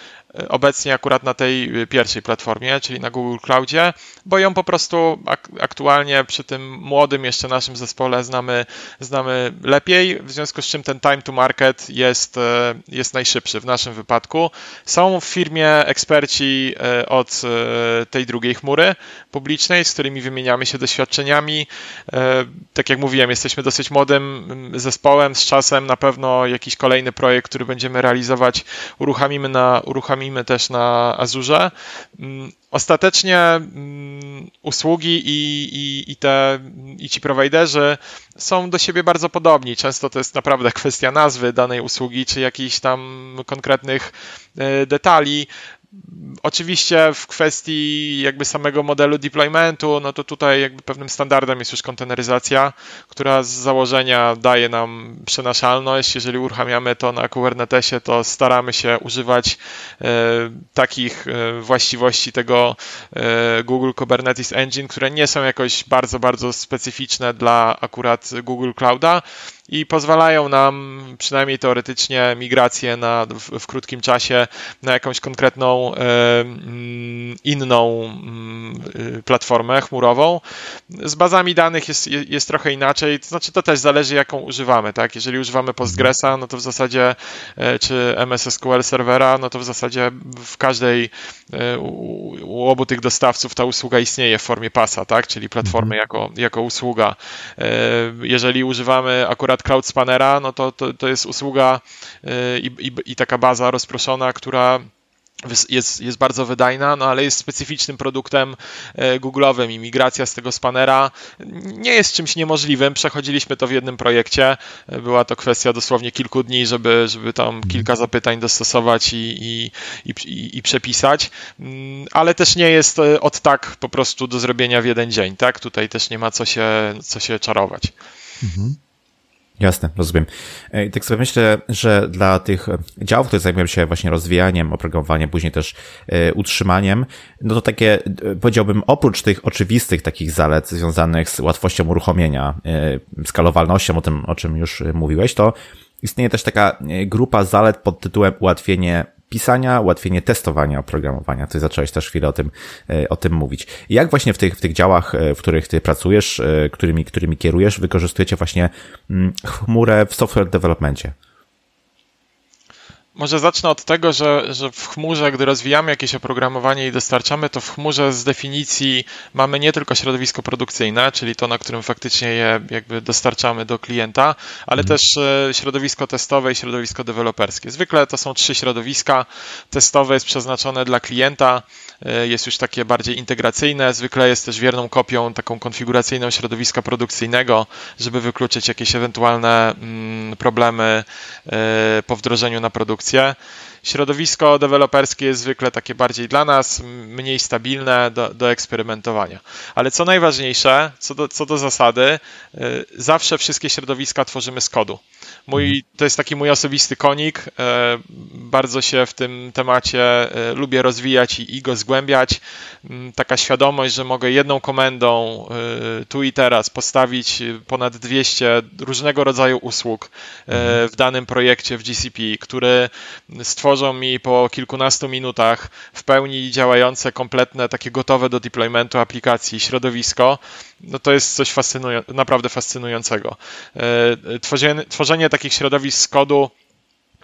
obecnie akurat na tej y, pierwszej platformie, czyli na Google Cloudzie, bo ją po prostu ak aktualnie przy tym młodym jeszcze naszym zespole znamy, znamy lepiej, w związku z czym ten time to market jest, e, jest najszybszy w naszym wypadku. Są w firmie eksperci e, od e, tej drugiej chmury publicznej, z którymi wymieniamy się doświadczeniami. Tak jak mówiłem, jesteśmy dosyć młodym zespołem, z czasem na pewno jakiś kolejny projekt, który będziemy realizować, uruchomimy na, uruchomimy uruchomimy też na Azurze. Mm, ostatecznie mm, usługi i, i, i, te, i ci prowajderzy są do siebie bardzo podobni. Często to jest naprawdę kwestia nazwy danej usługi, czy jakichś tam konkretnych e, detali. Oczywiście w kwestii jakby samego modelu deploymentu, no to tutaj jakby pewnym standardem jest już konteneryzacja, która z założenia daje nam przenaszalność. Jeżeli uruchamiamy to na Kubernetesie, to staramy się używać e, takich e, właściwości tego e, Google Kubernetes Engine, które nie są jakoś bardzo, bardzo specyficzne dla akurat Google Clouda i pozwalają nam przynajmniej teoretycznie migrację na, w, w krótkim czasie na jakąś konkretną e, mm, inną mm, y, platformę chmurową. Z bazami danych jest, jest trochę inaczej, to znaczy to też zależy jaką używamy, tak? Jeżeli używamy Postgresa, no to w zasadzie e, czy MS SQL serwera, no to w zasadzie w każdej e, u, obu tych dostawców ta usługa istnieje w formie pasa, tak? Czyli platformy mhm. jako, jako usługa. Jeżeli używamy akurat przykład Cloud Spannera, no to, to, to jest usługa y, i, i, i taka baza rozproszona, która jest, jest bardzo wydajna, no ale jest specyficznym produktem e, Google'owym i migracja z tego spanera nie jest czymś niemożliwym. Przechodziliśmy to w jednym projekcie. Była to kwestia dosłownie kilku dni, żeby, żeby tam mhm. kilka zapytań dostosować i, i, i, i przepisać, mm, ale też nie jest e, od tak po prostu do zrobienia w jeden dzień, tak? Tutaj też nie ma co się, co się czarować. Mhm. Jasne, rozumiem. I tak sobie myślę, że dla tych działów, które zajmują się właśnie rozwijaniem oprogramowania, później też e, utrzymaniem, no to takie, e, powiedziałbym, oprócz tych oczywistych takich zalet związanych z łatwością uruchomienia, e, skalowalnością, o tym, o czym już mówiłeś, to istnieje też taka grupa zalet pod tytułem ułatwienie pisania, ułatwienie testowania oprogramowania. Ty zacząłeś też chwilę o tym, e, o tym mówić. Jak właśnie w tych, w tych działach, e, w których ty pracujesz, e, którymi, którymi kierujesz, wykorzystujecie właśnie mm, chmurę w software developmentie? Może zacznę od tego, że, że w chmurze, gdy rozwijamy jakieś oprogramowanie i dostarczamy, to w chmurze z definicji mamy nie tylko środowisko produkcyjne, czyli to, na którym faktycznie je jakby dostarczamy do klienta, ale mhm. też e, środowisko testowe i środowisko deweloperskie. Zwykle to są trzy środowiska. Testowe jest przeznaczone dla klienta, E, jest już takie bardziej integracyjne. Zwykle jest też wierną kopią taką konfiguracyjną środowiska produkcyjnego, żeby wykluczyć jakieś ewentualne mm, problemy e, po wdrożeniu na vestiaire. Środowisko deweloperskie jest zwykle takie bardziej dla nas, mniej stabilne do, do eksperymentowania. Ale co najważniejsze, co do, co do zasady, e, zawsze wszystkie środowiska tworzymy z kodu. Mój, mhm. to jest taki mój osobisty konik. E, bardzo się w tym temacie e, lubię rozwijać i, i go zgłębiać. Mm, taka świadomość, że mogę jedną komendą tu i teraz postawić ponad 200 różnego rodzaju usług mhm. w danym projekcie w GCP, które stworzą mi po kilkunastu minutach w pełni działające, kompletne, takie gotowe do deploymentu aplikacji środowisko, no to jest coś fascynują naprawdę fascynującego. Tworzenie, tworzenie takich środowisk z kodu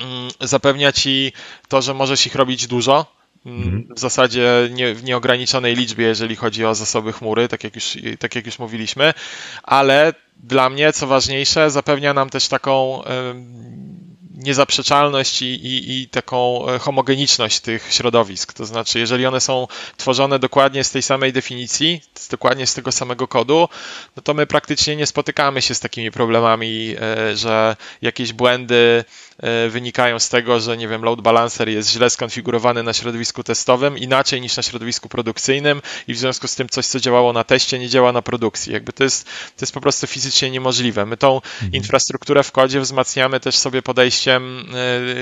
mm, zapewnia ci to, że możesz ich robić dużo. Mm, mhm. W zasadzie nie, w nieograniczonej liczbie, jeżeli chodzi o zasoby chmury, tak jak, już, tak jak już mówiliśmy, ale dla mnie, co ważniejsze, zapewnia nam też taką niezaprzeczalność i, i, i, taką e, homogeniczność tych środowisk. To znaczy, jeżeli one są tworzone dokładnie z tej samej definicji, dokładnie z tego samego kodu, no to my praktycznie nie spotykamy się z takimi problemami, e, że jakieś błędy wynikają z tego, że nie wiem, load balancer jest źle skonfigurowany na środowisku testowym, inaczej niż na środowisku produkcyjnym i w związku z tym coś, co działało na teście, nie działa na produkcji. Jakby to jest, to jest po prostu fizycznie niemożliwe. My tą mhm. infrastrukturę w kodzie wzmacniamy też sobie podejściem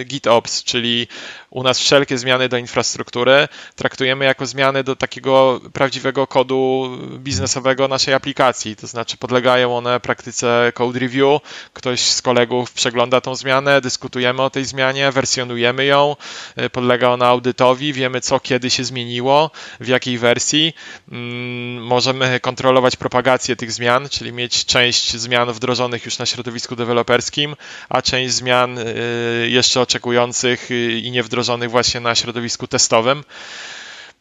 e, GitOps, czyli u nas wszelkie zmiany do infrastruktury traktujemy jako zmiany do takiego prawdziwego kodu biznesowego naszej aplikacji, to znaczy podlegają one praktyce code review, ktoś z kolegów przegląda tą zmianę, dyskutuje dyskutujemy o tej zmianie, wersjonujemy ją, y, podlega ona audytowi, wiemy co kiedy się zmieniło, w jakiej wersji. Mm, możemy kontrolować propagację tych zmian, czyli mieć część zmian wdrożonych już na środowisku deweloperskim, a część zmian y, jeszcze oczekujących y, i niewdrożonych właśnie na środowisku testowym.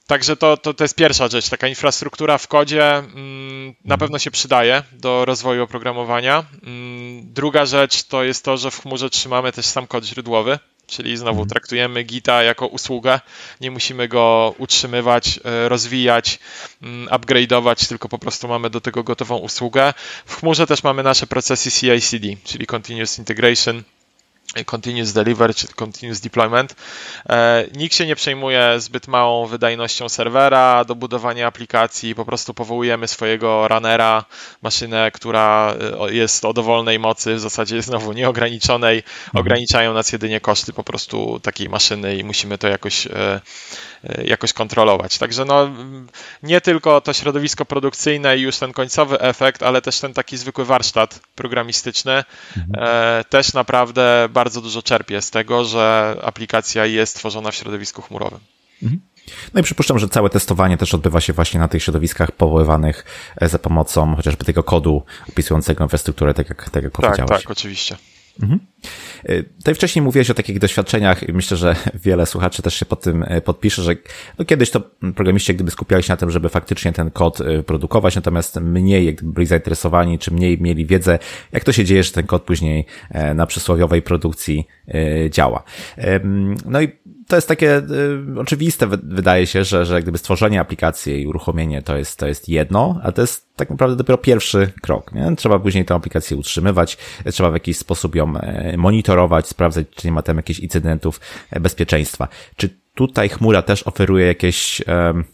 Także to, to, to jest pierwsza rzecz. Taka infrastruktura w kodzie mm, na mhm. pewno się przydaje do rozwoju oprogramowania. Mm, druga rzecz to jest to, że w chmurze trzymamy też sam kod źródłowy, czyli znowu mhm. traktujemy Gita jako usługę, nie musimy go utrzymywać, e, rozwijać, mm, upgrade'ować, tylko po prostu mamy do tego gotową usługę. W chmurze też mamy nasze procesy CI/CD, czyli Continuous Integration, Continuous Delivery czy Continuous Deployment. E, nikt się nie przejmuje zbyt małą wydajnością serwera do budowania aplikacji. Po prostu powołujemy swojego runnera, maszynę, która e, jest o dowolnej mocy, w zasadzie znowu nieograniczonej. Mhm. Ograniczają nas jedynie koszty po prostu takiej maszyny i musimy to jakoś, e, jakoś kontrolować. Także no, nie tylko to środowisko produkcyjne i już ten końcowy efekt, ale też ten taki zwykły warsztat programistyczny mhm. też naprawdę bardzo dużo czerpię z tego, że aplikacja jest tworzona w środowisku chmurowym. Mhm. No i przypuszczam, że całe testowanie też odbywa się właśnie na tych środowiskach powoływanych e, za pomocą chociażby tego kodu opisującego infrastrukturę, tak jak, tak jak tak, powiedziałeś. Tak, tak, oczywiście. Mhm. E, tutaj wcześniej mówiłeś o takich doświadczeniach i myślę, że wiele słuchaczy też się pod tym e, podpisze, że no kiedyś to programiści gdyby skupiali się na tym, żeby faktycznie ten kod e, produkować, natomiast mniej jak byli zainteresowani, czy mniej mieli wiedzę, jak to się dzieje, że ten kod później na przysłowiowej produkcji działa. No i to jest takie y, oczywiste, wydaje się, że, że gdyby stworzenie aplikacji i uruchomienie to jest, to jest jedno, a to jest tak naprawdę dopiero pierwszy krok. Nie? Trzeba później tę aplikację utrzymywać, trzeba w jakiś sposób ją e, monitorować, sprawdzać, czy nie ma tam jakichś incydentów e, bezpieczeństwa. Czy tutaj chmura też oferuje jakieś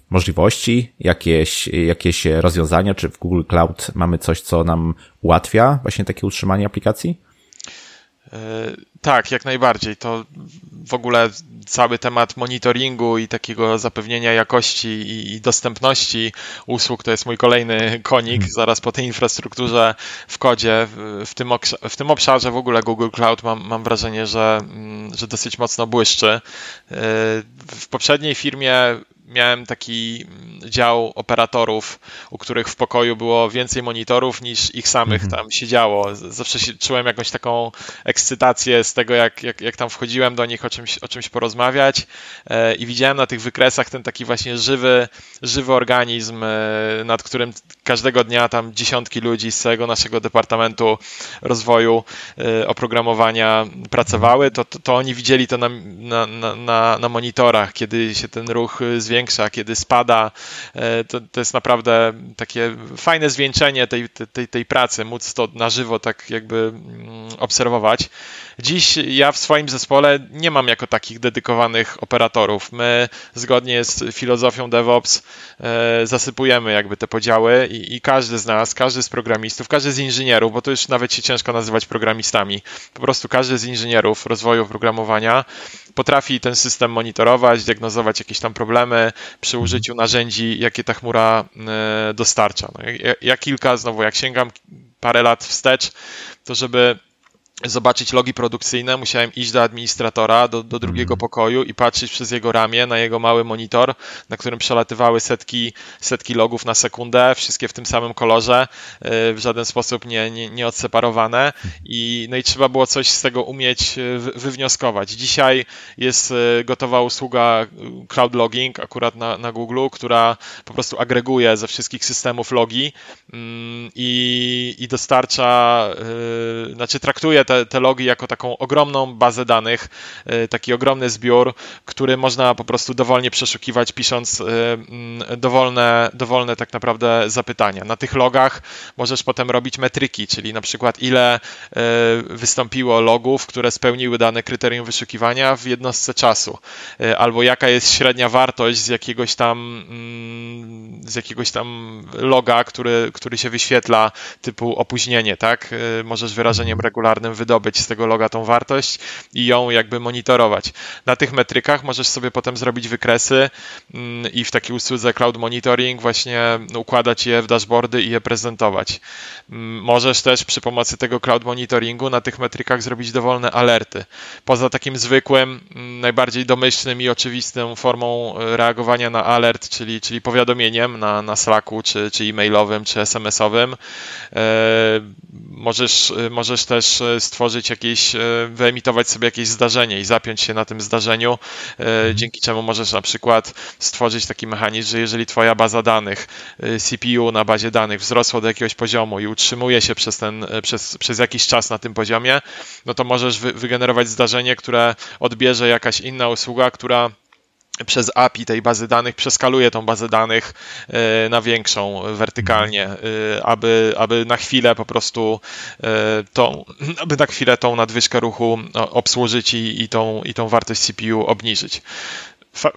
możliwości, jakieś, jakieś rozwiązania, czy w Google Cloud mamy coś, co nam ułatwia właśnie takie utrzymanie aplikacji? E, tak, jak najbardziej. To w ogóle cały temat monitoringu i takiego zapewnienia jakości i, dostępności usług to jest mój kolejny konik. Hmm. Zaraz po tej infrastrukturze w kodzie, w tym, w tym obszarze w ogóle Google Cloud mam, mam wrażenie, że, mm, że dosyć mocno błyszczy. E, w poprzedniej firmie miałem taki dział operatorów, u których w pokoju było więcej monitorów niż ich samych mhm. tam siedziało. Zawsze się, czułem jakąś taką ekscytację z tego, jak, jak, jak tam wchodziłem do nich o czymś, o czymś porozmawiać e, i widziałem na tych wykresach ten taki właśnie żywy, żywy organizm, e, nad którym każdego dnia tam dziesiątki ludzi z całego naszego departamentu rozwoju e, oprogramowania pracowały, to, to, to oni widzieli to na, na, na, na monitorach, kiedy się ten ruch zwiększył zwiększa, kiedy spada. E, to, to jest naprawdę takie fajne zwieńczenie tej, tej, tej pracy, móc to na żywo tak jakby mm, obserwować. Dziś ja w swoim zespole nie mam jako takich dedykowanych operatorów. My zgodnie z filozofią DevOps e, zasypujemy jakby te podziały i, i każdy z nas, każdy z programistów, każdy z inżynierów, bo to już nawet się ciężko nazywać programistami, po prostu każdy z inżynierów rozwoju oprogramowania potrafi ten system monitorować, diagnozować jakieś tam problemy przy użyciu narzędzi, jakie ta chmura e, dostarcza. No, ja, ja kilka, znowu jak sięgam parę lat wstecz, to żeby zobaczyć logi produkcyjne, musiałem iść do administratora, do, do drugiego mm. pokoju i patrzeć przez jego ramię na jego mały monitor, na którym przelatywały setki, setki logów na sekundę, wszystkie w tym samym kolorze, y, w żaden sposób nie, nie, nie odseparowane i, no i trzeba było coś z tego umieć y, wywnioskować. Dzisiaj jest y, gotowa usługa Cloud Logging akurat na, na Google, która po prostu agreguje ze wszystkich systemów logi mm, i, i dostarcza, znaczy traktuje te, te logi jako taką ogromną bazę danych, y, taki ogromny zbiór, który można po prostu dowolnie przeszukiwać, pisząc y, mm, dowolne, dowolne tak naprawdę zapytania. Na tych logach możesz potem robić metryki, czyli na przykład ile y, wystąpiło logów, które spełniły dane kryterium wyszukiwania w jednostce czasu, albo jaka jest średnia wartość z jakiegoś tam mm, z jakiegoś tam loga, który, który się wyświetla typu opóźnienie, tak? Możesz wyrażeniem regularnym wydobyć z tego loga tą wartość i ją jakby monitorować. Na tych metrykach możesz sobie potem zrobić wykresy mm, i w takiej usłudze Cloud Monitoring właśnie układać je w dashboardy i je prezentować. Mm, możesz też przy pomocy tego Cloud Monitoringu na tych metrykach zrobić dowolne alerty. Poza takim zwykłym, mm, najbardziej domyślnym i oczywistą formą e, reagowania na alert, czyli, czyli powiadomieniem na, na Slacku, czy, czy e-mailowym, czy SMS-owym, e, możesz, możesz też stworzyć jakieś, wyemitować sobie jakieś zdarzenie i zapiąć się na tym zdarzeniu, mhm. dzięki czemu możesz na przykład stworzyć taki mechanizm, że jeżeli twoja baza danych, CPU na bazie danych wzrosła do jakiegoś poziomu i utrzymuje się przez, ten, przez, przez jakiś czas na tym poziomie, no to możesz wy, wygenerować zdarzenie, które odbierze jakaś inna usługa, która przez API tej bazy danych przeskaluje tą bazę danych e, na większą wertykalnie, e, aby, aby na chwilę po prostu e, tą, aby na chwilę tą nadwyżkę ruchu obsłużyć i, i, tą, i tą wartość CPU obniżyć.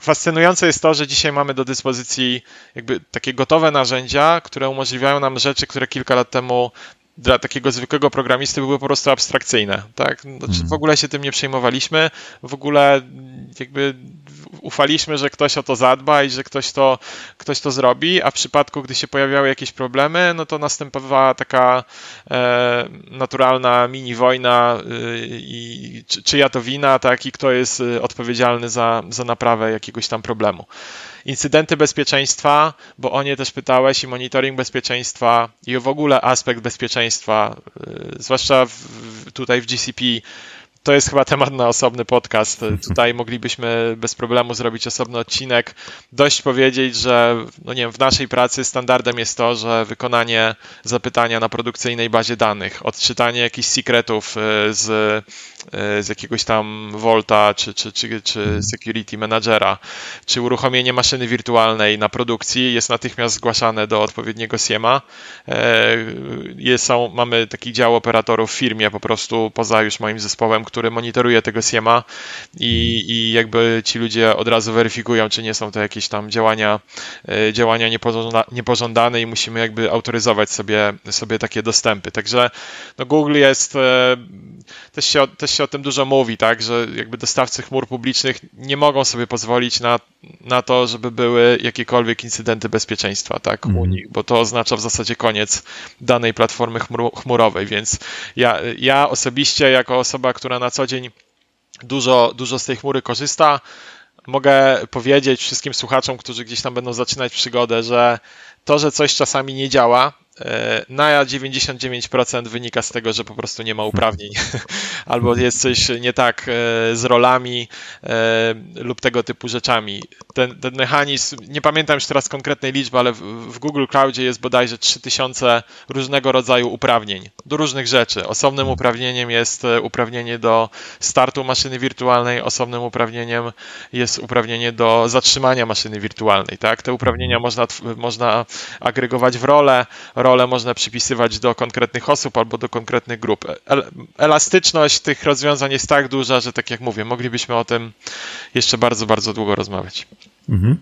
Fascynujące jest to, że dzisiaj mamy do dyspozycji jakby takie gotowe narzędzia, które umożliwiają nam rzeczy, które kilka lat temu dla takiego zwykłego programisty były po prostu abstrakcyjne, tak? Znaczy, w ogóle się tym nie przejmowaliśmy, w ogóle jakby ufaliśmy, że ktoś o to zadba i że ktoś to, ktoś to zrobi, a w przypadku, gdy się pojawiały jakieś problemy, no to następowała taka e, naturalna mini wojna y, i czy, czyja to wina, tak, i kto jest y, odpowiedzialny za, za naprawę jakiegoś tam problemu. Incydenty bezpieczeństwa, bo o nie też pytałeś, i monitoring bezpieczeństwa, i w ogóle aspekt bezpieczeństwa, y, zwłaszcza w, tutaj w GCP to jest chyba temat na osobny podcast. Tutaj moglibyśmy bez problemu zrobić osobny odcinek. Dość powiedzieć, że no nie wiem, w naszej pracy standardem jest to, że wykonanie zapytania na produkcyjnej bazie danych, odczytanie jakichś secretów e, z, e, z jakiegoś tam Volta czy, czy, czy, czy Security Managera, czy uruchomienie maszyny wirtualnej na produkcji jest natychmiast zgłaszane do odpowiedniego SIEMA. Jest, są, mamy taki dział operatorów w firmie po prostu poza już moim zespołem, który który monitoruje tego SIEMA i, i jakby ci ludzie od razu weryfikują, czy nie są to jakieś tam działania, e, działania niepożąda, niepożądane i musimy jakby autoryzować sobie, sobie takie dostępy. Także no Google jest, e, też się, też się o tym dużo mówi, tak, że jakby dostawcy chmur publicznych nie mogą sobie pozwolić na, na to, żeby były jakiekolwiek incydenty bezpieczeństwa, tak, u mhm. nich, bo to oznacza w zasadzie koniec danej platformy chmurowej, więc ja, ja osobiście jako osoba, która na co dzień dużo, dużo z tej chmury korzysta. Mogę powiedzieć wszystkim słuchaczom, którzy gdzieś tam będą zaczynać przygodę, że to, że coś czasami nie działa, na 99% wynika z tego, że po prostu nie ma uprawnień, albo jest coś nie tak e, z rolami e, lub tego typu rzeczami. Ten, ten mechanizm, nie pamiętam już teraz konkretnej liczby, ale w, w Google Cloudzie jest bodajże 3000 różnego rodzaju uprawnień do różnych rzeczy. Osobnym uprawnieniem jest uprawnienie do startu maszyny wirtualnej, osobnym uprawnieniem jest uprawnienie do zatrzymania maszyny wirtualnej. Tak? Te uprawnienia można, można agregować w role role można przypisywać do konkretnych osób albo do konkretnych grup. Elastyczność tych rozwiązań jest tak duża, że tak jak mówię, moglibyśmy o tym jeszcze bardzo, bardzo długo rozmawiać. Mhm.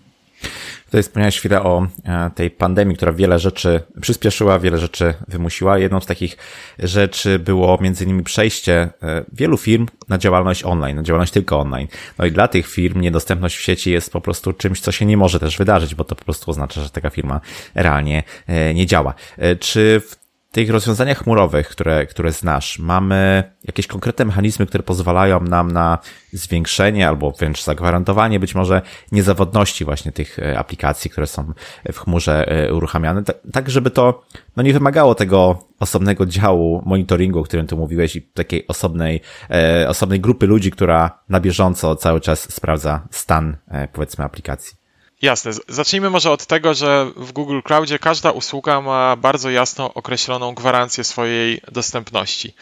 Tutaj wspomniałeś chwilę o e, tej pandemii, która wiele rzeczy przyspieszyła, wiele rzeczy wymusiła. Jedną z takich rzeczy było między innymi przejście e, wielu firm na działalność online, na działalność tylko online. No i dla tych firm niedostępność w sieci jest po prostu czymś, co się nie może też wydarzyć, bo to po prostu oznacza, że taka firma realnie e, nie działa. Czy w tych rozwiązaniach chmurowych, które, które znasz, mamy jakieś konkretne mechanizmy, które pozwalają nam na zwiększenie albo wręcz zagwarantowanie być może niezawodności właśnie tych e, aplikacji, które są w chmurze e, uruchamiane, tak, tak żeby to no nie wymagało tego osobnego działu monitoringu, o którym tu mówiłeś i takiej osobnej, e, osobnej grupy ludzi, która na bieżąco cały czas sprawdza stan powiedzmy aplikacji. Jasne. Zacznijmy może od tego, że w Google Cloudzie każda usługa ma bardzo jasno określoną gwarancję swojej dostępności.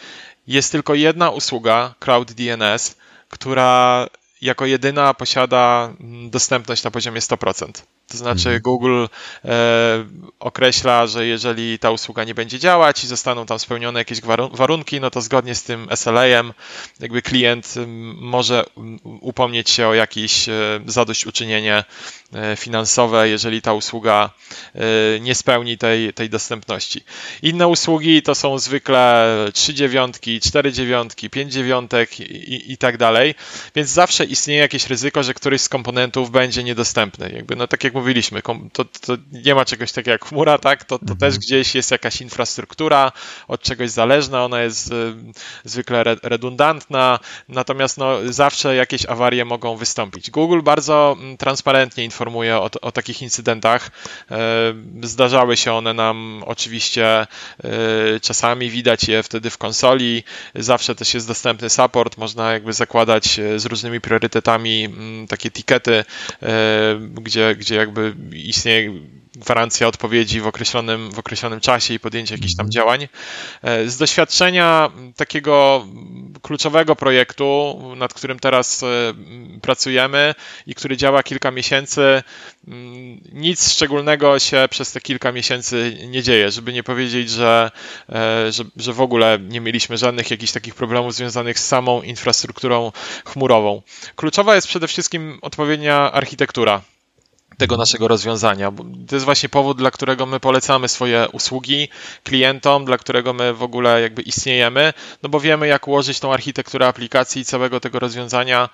Jest tylko jedna usługa, Cloud DNS, która jako jedyna posiada dostępność na poziomie 100%. To znaczy mhm. Google e, określa, że jeżeli ta usługa nie będzie działać i zostaną tam spełnione jakieś warunki, no to zgodnie z tym SLA-em jakby klient może upomnieć się o jakieś e, zadośćuczynienie e, finansowe, jeżeli ta usługa e, nie spełni tej, tej dostępności. Inne usługi to są zwykle 3 dziewiątki, 4 dziewiątki, 5 dziewiątek i, i tak dalej, więc zawsze istnieje jakieś ryzyko, że któryś z komponentów będzie niedostępny. Jakby, no tak jak mówiliśmy, to, to nie ma czegoś takiego jak chmura, tak? To, to mhm. też gdzieś jest jakaś infrastruktura od czegoś zależna, ona jest y, zwykle redundantna, natomiast no, zawsze jakieś awarie mogą wystąpić. Google bardzo mm, transparentnie informuje o, o takich incydentach. Y, zdarzały się one nam oczywiście y, czasami, widać je wtedy w konsoli, zawsze też jest dostępny support, można jakby zakładać z różnymi priorytetami mm, takie tikety, gdzie, gdzie jakby istnieje gwarancja odpowiedzi w określonym, w określonym czasie i podjęcie jakichś tam mhm. działań. E, z doświadczenia takiego kluczowego projektu, nad którym teraz e, pracujemy i który działa kilka miesięcy, mm, nic szczególnego się przez te kilka miesięcy nie dzieje, żeby nie powiedzieć, że, e, że, że w ogóle nie mieliśmy żadnych jakichś takich problemów związanych z samą infrastrukturą chmurową. Kluczowa jest przede wszystkim odpowiednia architektura tego naszego rozwiązania. To jest właśnie powód, dla którego my polecamy swoje usługi klientom, dla którego my w ogóle jakby istniejemy, no bo wiemy, jak ułożyć tą architekturę aplikacji i całego tego rozwiązania,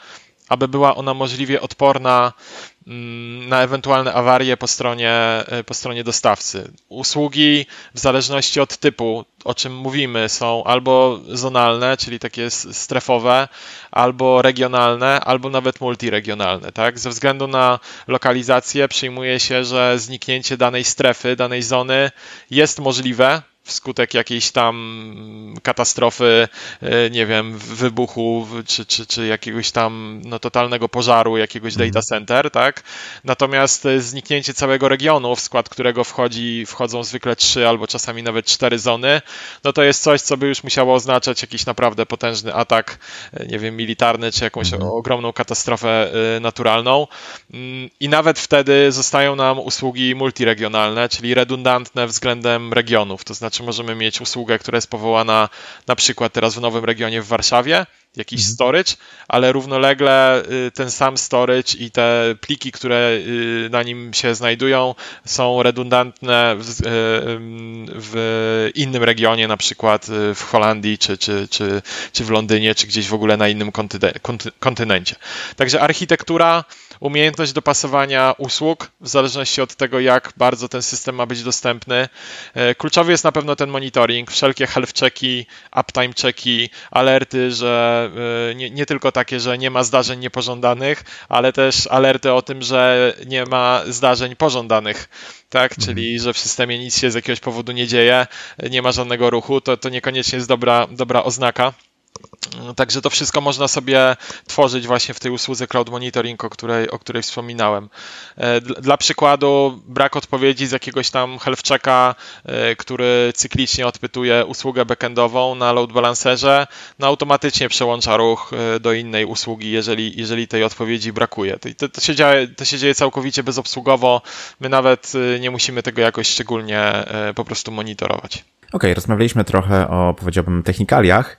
aby była ona możliwie odporna Mm, na ewentualne awarie po stronie, e, po stronie dostawcy. Usługi w zależności od typu, o czym mówimy, są albo zonalne, czyli takie strefowe, albo regionalne, albo nawet multiregionalne. Tak? Ze względu na lokalizację przyjmuje się, że zniknięcie danej strefy, danej zony jest możliwe, wskutek jakiejś tam katastrofy, e, nie wiem, wybuchu, czy, czy, czy jakiegoś tam no, totalnego pożaru jakiegoś data mhm. center, tak? Natomiast e, zniknięcie całego regionu, w skład którego wchodzi, wchodzą zwykle trzy albo czasami nawet cztery zony, no to jest coś, co by już musiało oznaczać jakiś naprawdę potężny atak, e, nie wiem, militarny, czy jakąś mhm. ogromną katastrofę naturalną. Mm, I nawet wtedy zostają nam usługi multiregionalne, czyli redundantne względem regionów, to znaczy znaczy możemy mieć usługę, która jest powołana na przykład teraz w nowym regionie w Warszawie, jakiś mhm. storage, ale równolegle y, ten sam storage i te pliki, które y, na nim się znajdują, są redundantne w, y, w innym regionie, na przykład w Holandii, czy, czy, czy, czy w Londynie, czy gdzieś w ogóle na innym kontynencie. Także architektura umiejętność dopasowania usług w zależności od tego, jak bardzo ten system ma być dostępny. E, kluczowy jest na pewno ten monitoring, wszelkie health checki, uptime checki, alerty, że e, nie, nie tylko takie, że nie ma zdarzeń niepożądanych, ale też alerty o tym, że nie ma zdarzeń pożądanych tak? Mhm. Czyli, że w systemie nic się z jakiegoś powodu nie dzieje, nie ma żadnego ruchu, to, to niekoniecznie jest dobra, dobra oznaka. Także to wszystko można sobie tworzyć właśnie w tej usłudze Cloud Monitoring, o której, o której wspominałem. E, dla przykładu, brak odpowiedzi z jakiegoś tam health checka, e, który cyklicznie odpytuje usługę backendową na load balancerze, no automatycznie przełącza ruch e, do innej usługi, jeżeli, jeżeli tej odpowiedzi brakuje. To, to, się dzieje, to się dzieje całkowicie bezobsługowo. My nawet nie musimy tego jakoś szczególnie po prostu monitorować. OK, rozmawialiśmy trochę o, powiedziałbym, technikaliach,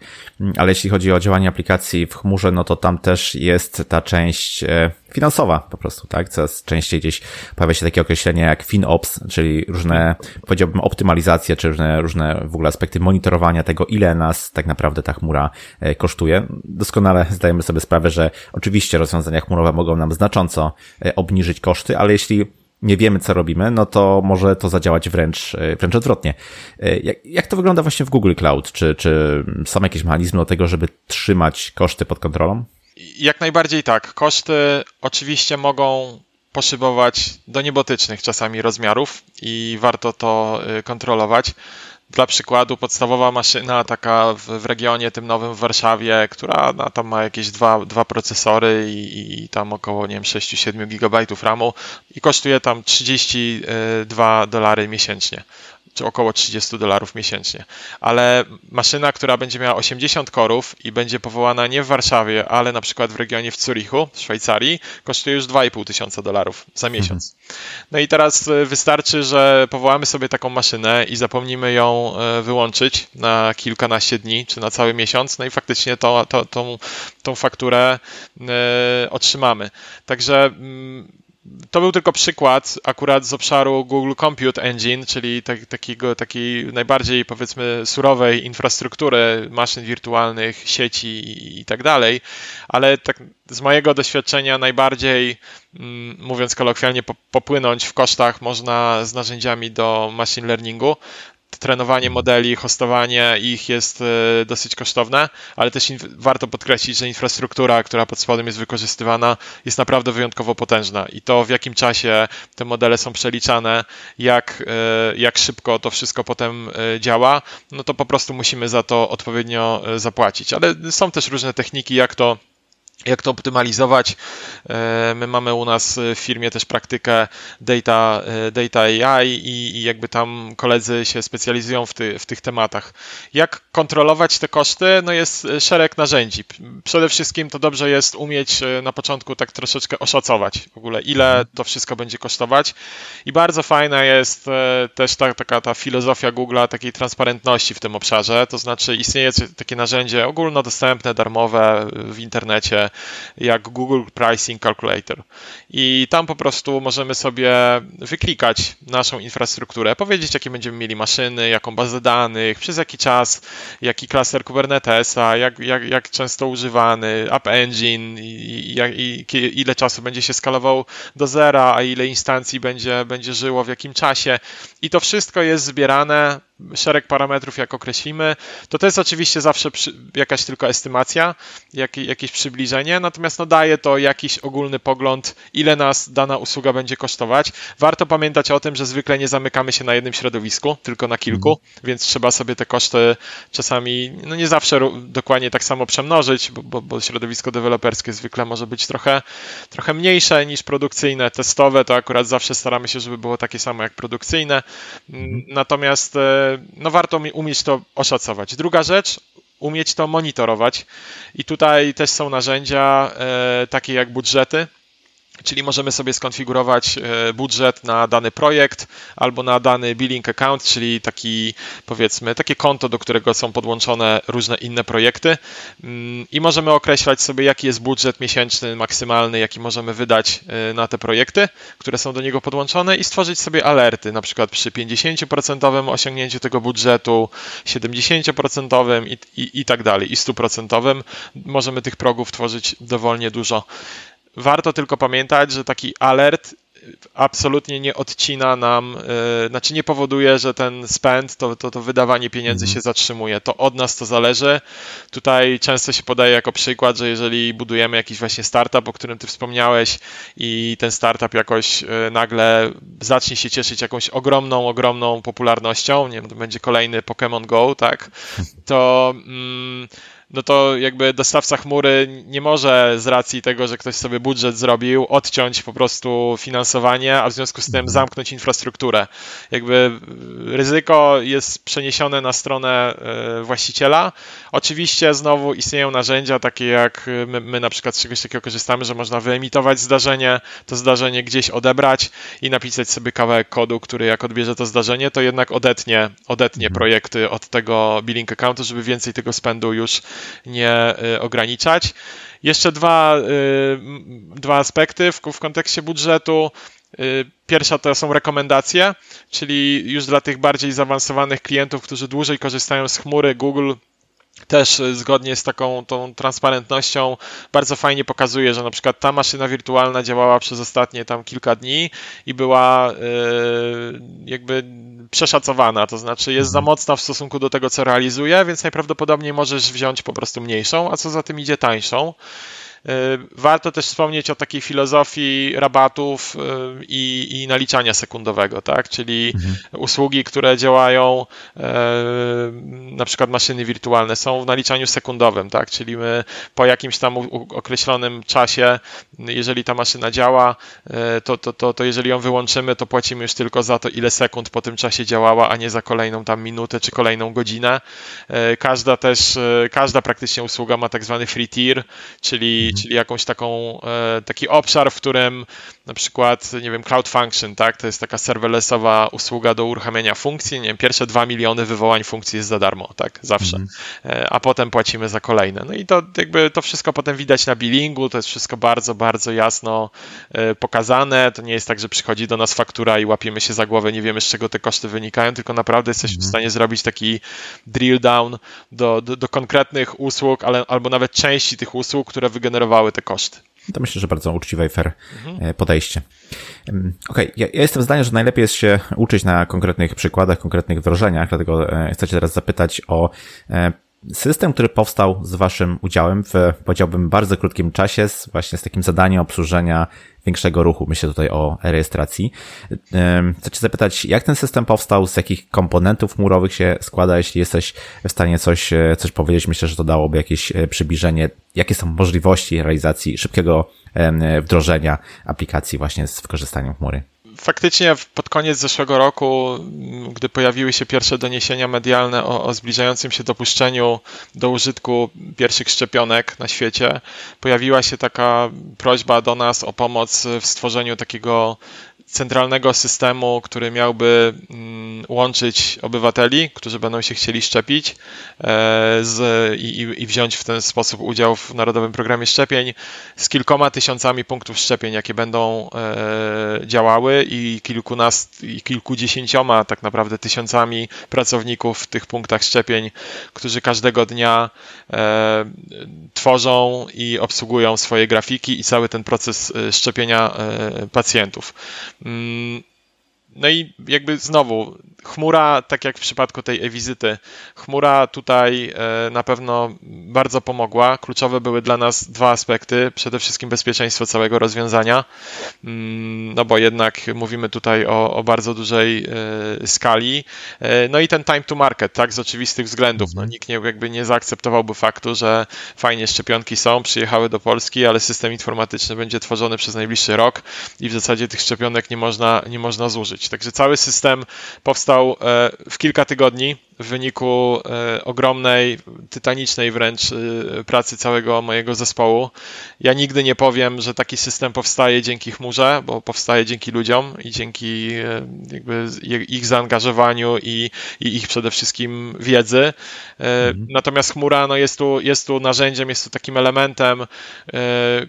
ale jeśli chodzi o działanie aplikacji w chmurze, no to tam też jest ta część e, finansowa po prostu, tak? Coraz częściej gdzieś pojawia się takie określenie jak FinOps, czyli różne, powiedziałbym, optymalizacje, czy różne, różne w ogóle aspekty monitorowania tego, ile nas tak naprawdę ta chmura e, kosztuje. Doskonale zdajemy sobie sprawę, że oczywiście rozwiązania chmurowe mogą nam znacząco e, obniżyć koszty, ale jeśli nie wiemy, co robimy, no to może to zadziałać wręcz, e, wręcz odwrotnie. E, jak, jak to wygląda właśnie w Google Cloud? Czy, czy są jakieś mechanizmy do tego, żeby trzymać koszty pod kontrolą? Jak najbardziej tak. Koszty oczywiście mogą poszybować do niebotycznych czasami rozmiarów i warto to e, kontrolować. Dla przykładu podstawowa maszyna taka w, w regionie tym nowym w Warszawie, która no, tam ma jakieś dwa, dwa procesory i, i tam około nie wiem, 6-7 GB RAMu i kosztuje tam 32 dolary miesięcznie około 30 dolarów miesięcznie. Ale maszyna, która będzie miała 80 korów i będzie powołana nie w Warszawie, ale na przykład w regionie w Zurichu, w Szwajcarii, kosztuje już 2,5 tysiąca dolarów za mhm. miesiąc. No i teraz e, wystarczy, że powołamy sobie taką maszynę i zapomnimy ją e, wyłączyć na kilkanaście dni, czy na cały miesiąc, no i faktycznie to, to, tą, tą fakturę e, otrzymamy. Także mm, to był tylko przykład akurat z obszaru Google Compute Engine, czyli tak, takiego, takiej najbardziej powiedzmy surowej infrastruktury maszyn wirtualnych, sieci i tak dalej, ale tak z mojego doświadczenia najbardziej, mm, mówiąc kolokwialnie, popłynąć w kosztach można z narzędziami do machine learningu, trenowanie modeli, hostowanie ich jest e, dosyć kosztowne, ale też warto podkreślić, że infrastruktura, która pod spodem jest wykorzystywana, jest naprawdę wyjątkowo potężna i to w jakim czasie te modele są przeliczane, jak, e, jak szybko to wszystko potem e, działa, no to po prostu musimy za to odpowiednio zapłacić. Ale są też różne techniki, jak to jak to optymalizować. E, my mamy u nas w firmie też praktykę data, e, data AI i, i jakby tam koledzy się specjalizują w, ty, w tych tematach. Jak kontrolować te koszty? No jest szereg narzędzi. Przede wszystkim to dobrze jest umieć e, na początku tak troszeczkę oszacować w ogóle, ile to wszystko będzie kosztować. I bardzo fajna jest też ta, taka ta filozofia Google'a takiej transparentności w tym obszarze, to znaczy istnieje takie narzędzie ogólnodostępne, darmowe w internecie, jak Google Pricing Calculator. I tam po prostu możemy sobie wyklikać naszą infrastrukturę, powiedzieć, jakie będziemy mieli maszyny, jaką bazę danych, przez jaki czas, jaki klaser Kubernetesa, jak, jak, jak często używany, App Engine, i, i, i ile czasu będzie się skalował do zera, a ile instancji będzie, będzie żyło w jakim czasie. I to wszystko jest zbierane szereg parametrów, jak określimy, to to jest oczywiście zawsze przy, jakaś tylko estymacja, jak, jakieś przybliżenie, natomiast no daje to jakiś ogólny pogląd, ile nas dana usługa będzie kosztować. Warto pamiętać o tym, że zwykle nie zamykamy się na jednym środowisku, tylko na kilku, mm. więc trzeba sobie te koszty czasami, no nie zawsze dokładnie tak samo przemnożyć, bo, bo, bo środowisko deweloperskie zwykle może być trochę, trochę mniejsze niż produkcyjne, testowe, to akurat zawsze staramy się, żeby było takie samo jak produkcyjne. Mm. Natomiast e, no warto umieć to oszacować. Druga rzecz, umieć to monitorować. I tutaj też są narzędzia e, takie jak budżety, Czyli możemy sobie skonfigurować e, budżet na dany projekt albo na dany billing account, czyli taki powiedzmy takie konto, do którego są podłączone różne inne projekty mm, i możemy określać sobie jaki jest budżet miesięczny maksymalny, jaki możemy wydać e, na te projekty, które są do niego podłączone i stworzyć sobie alerty, na przykład przy 50% osiągnięciu tego budżetu, 70% i, i, i tak dalej i 100% możemy tych progów tworzyć dowolnie dużo. Warto tylko pamiętać, że taki alert absolutnie nie odcina nam, yy, znaczy nie powoduje, że ten spend, to, to, to wydawanie pieniędzy mhm. się zatrzymuje. To od nas to zależy. Tutaj często się podaje jako przykład, że jeżeli budujemy jakiś właśnie startup, o którym ty wspomniałeś i ten startup jakoś yy, nagle zacznie się cieszyć jakąś ogromną, ogromną popularnością, nie wiem, to będzie kolejny Pokémon Go, tak, to... Yy, no to jakby dostawca chmury nie może z racji tego, że ktoś sobie budżet zrobił, odciąć po prostu finansowanie, a w związku z tym mhm. zamknąć infrastrukturę. Jakby ryzyko jest przeniesione na stronę e, właściciela. Oczywiście znowu istnieją narzędzia takie jak my, my na przykład z czegoś takiego korzystamy, że można wyemitować zdarzenie, to zdarzenie gdzieś odebrać i napisać sobie kawałek kodu, który jak odbierze to zdarzenie, to jednak odetnie, odetnie mhm. projekty od tego billing accountu, żeby więcej tego spendu już nie y, ograniczać. Jeszcze dwa, y, dwa aspekty w, w kontekście budżetu. Y, pierwsza to są rekomendacje, czyli już dla tych bardziej zaawansowanych klientów, którzy dłużej korzystają z chmury, Google też zgodnie z taką tą transparentnością bardzo fajnie pokazuje, że na przykład ta maszyna wirtualna działała przez ostatnie tam kilka dni i była jakby przeszacowana, to znaczy jest za mhm. mocna w stosunku do tego, co realizuje, więc najprawdopodobniej możesz wziąć po prostu mniejszą, a co za tym idzie tańszą. Y, warto też wspomnieć o takiej filozofii rabatów y, i, i naliczania sekundowego, tak? czyli mhm. usługi, które działają, y, na przykład maszyny wirtualne, są w naliczaniu sekundowym, tak? czyli my po jakimś tam określonym czasie, jeżeli ta maszyna działa, to, to, to, to jeżeli ją wyłączymy, to płacimy już tylko za to, ile sekund po tym czasie działała, a nie za kolejną tam minutę czy kolejną godzinę. Każda też, każda praktycznie usługa ma tak zwany free tier, czyli czyli, czyli jakąś taką, taki obszar, w którym na przykład, nie wiem, Cloud Function, tak, to jest taka serverlessowa usługa do uruchamiania funkcji, nie wiem, pierwsze dwa miliony wywołań funkcji jest za darmo, tak, zawsze, mm. a potem płacimy za kolejne. No i to jakby to wszystko potem widać na billingu, to jest wszystko bardzo, bardzo jasno e, pokazane, to nie jest tak, że przychodzi do nas faktura i łapiemy się za głowę, nie wiemy z czego te koszty wynikają, tylko naprawdę jesteśmy mm. w stanie zrobić taki drill down do, do, do konkretnych usług, ale, albo nawet części tych usług, które wygenerowały te koszty. To myślę, że bardzo uczciwe i fair mhm. podejście. Okej, okay. ja, ja, jestem zdania, że najlepiej jest się uczyć na konkretnych przykładach, konkretnych wdrożeniach, dlatego e, chcę Cię teraz zapytać o e, system, który powstał z Waszym udziałem w, powiedziałbym, bardzo krótkim czasie, z, właśnie z takim zadaniem obsłużenia większego ruchu. Myślę tutaj o rejestracji. Chcę Cię zapytać, jak ten system powstał, z jakich komponentów chmurowych się składa, jeśli jesteś w stanie coś, e, coś powiedzieć. Myślę, że to dałoby jakieś e, przybliżenie, jakie są możliwości realizacji szybkiego wdrożenia aplikacji właśnie z wykorzystaniem chmury faktycznie pod koniec zeszłego roku, gdy pojawiły się pierwsze doniesienia medialne o, o, zbliżającym się dopuszczeniu do użytku pierwszych szczepionek na świecie, pojawiła się taka prośba do nas o pomoc w stworzeniu takiego centralnego systemu, który miałby mm, łączyć obywateli, którzy będą się chcieli szczepić e, z, i, i, wziąć w ten sposób udział w Narodowym Programie Szczepień z kilkoma tysiącami punktów szczepień, jakie będą e, działały i kilkunast, i kilkudziesięcioma tak naprawdę tysiącami pracowników w tych punktach szczepień, którzy każdego dnia e, tworzą i obsługują swoje grafiki i cały ten proces szczepienia pacjentów. Mm, no i jakby znowu Chmura, tak jak w przypadku tej e-wizyty, chmura tutaj e, na pewno bardzo pomogła. Kluczowe były dla nas dwa aspekty. Przede wszystkim bezpieczeństwo całego rozwiązania, mm, no bo jednak mówimy tutaj o, o bardzo dużej e, skali. E, no i ten time to market, tak, z oczywistych względów. No, mhm. nikt nie, jakby nie zaakceptowałby faktu, że fajnie szczepionki są, przyjechały do Polski, ale system informatyczny będzie tworzony przez najbliższy rok i w zasadzie tych szczepionek nie można, nie można zużyć. Także cały system powstał e, w kilka tygodni w wyniku e, ogromnej, tytanicznej wręcz e, pracy całego mojego zespołu. Ja nigdy nie powiem, że taki system powstaje dzięki chmurze, bo powstaje dzięki ludziom i dzięki ich zaangażowaniu i, i ich przede wszystkim wiedzy. Mhm. Natomiast chmura no jest, tu, jest tu narzędziem, jest tu takim elementem,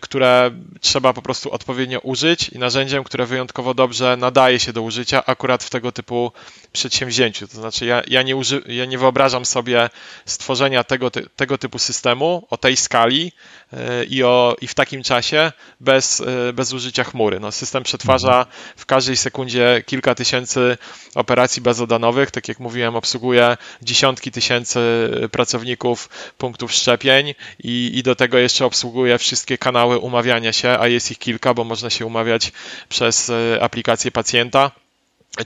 które trzeba po prostu odpowiednio użyć i narzędziem, które wyjątkowo dobrze nadaje się do użycia akurat w tego typu przedsięwzięciu. To znaczy, ja, ja, nie, uży, ja nie wyobrażam sobie stworzenia tego, tego typu systemu o tej skali yy, i, o, i w takim czasie bez, yy, bez użycia chmury. No, system przetwarza w każdej sekundzie kilka tysięcy operacji bazodanowych. Tak jak mówiłem, obsługuje dziesiątki tysięcy pracowników punktów szczepień i, i do tego jeszcze obsługuje wszystkie kanały umawiania się, a jest ich kilka, bo można się umawiać przez yy, aplikację pacjenta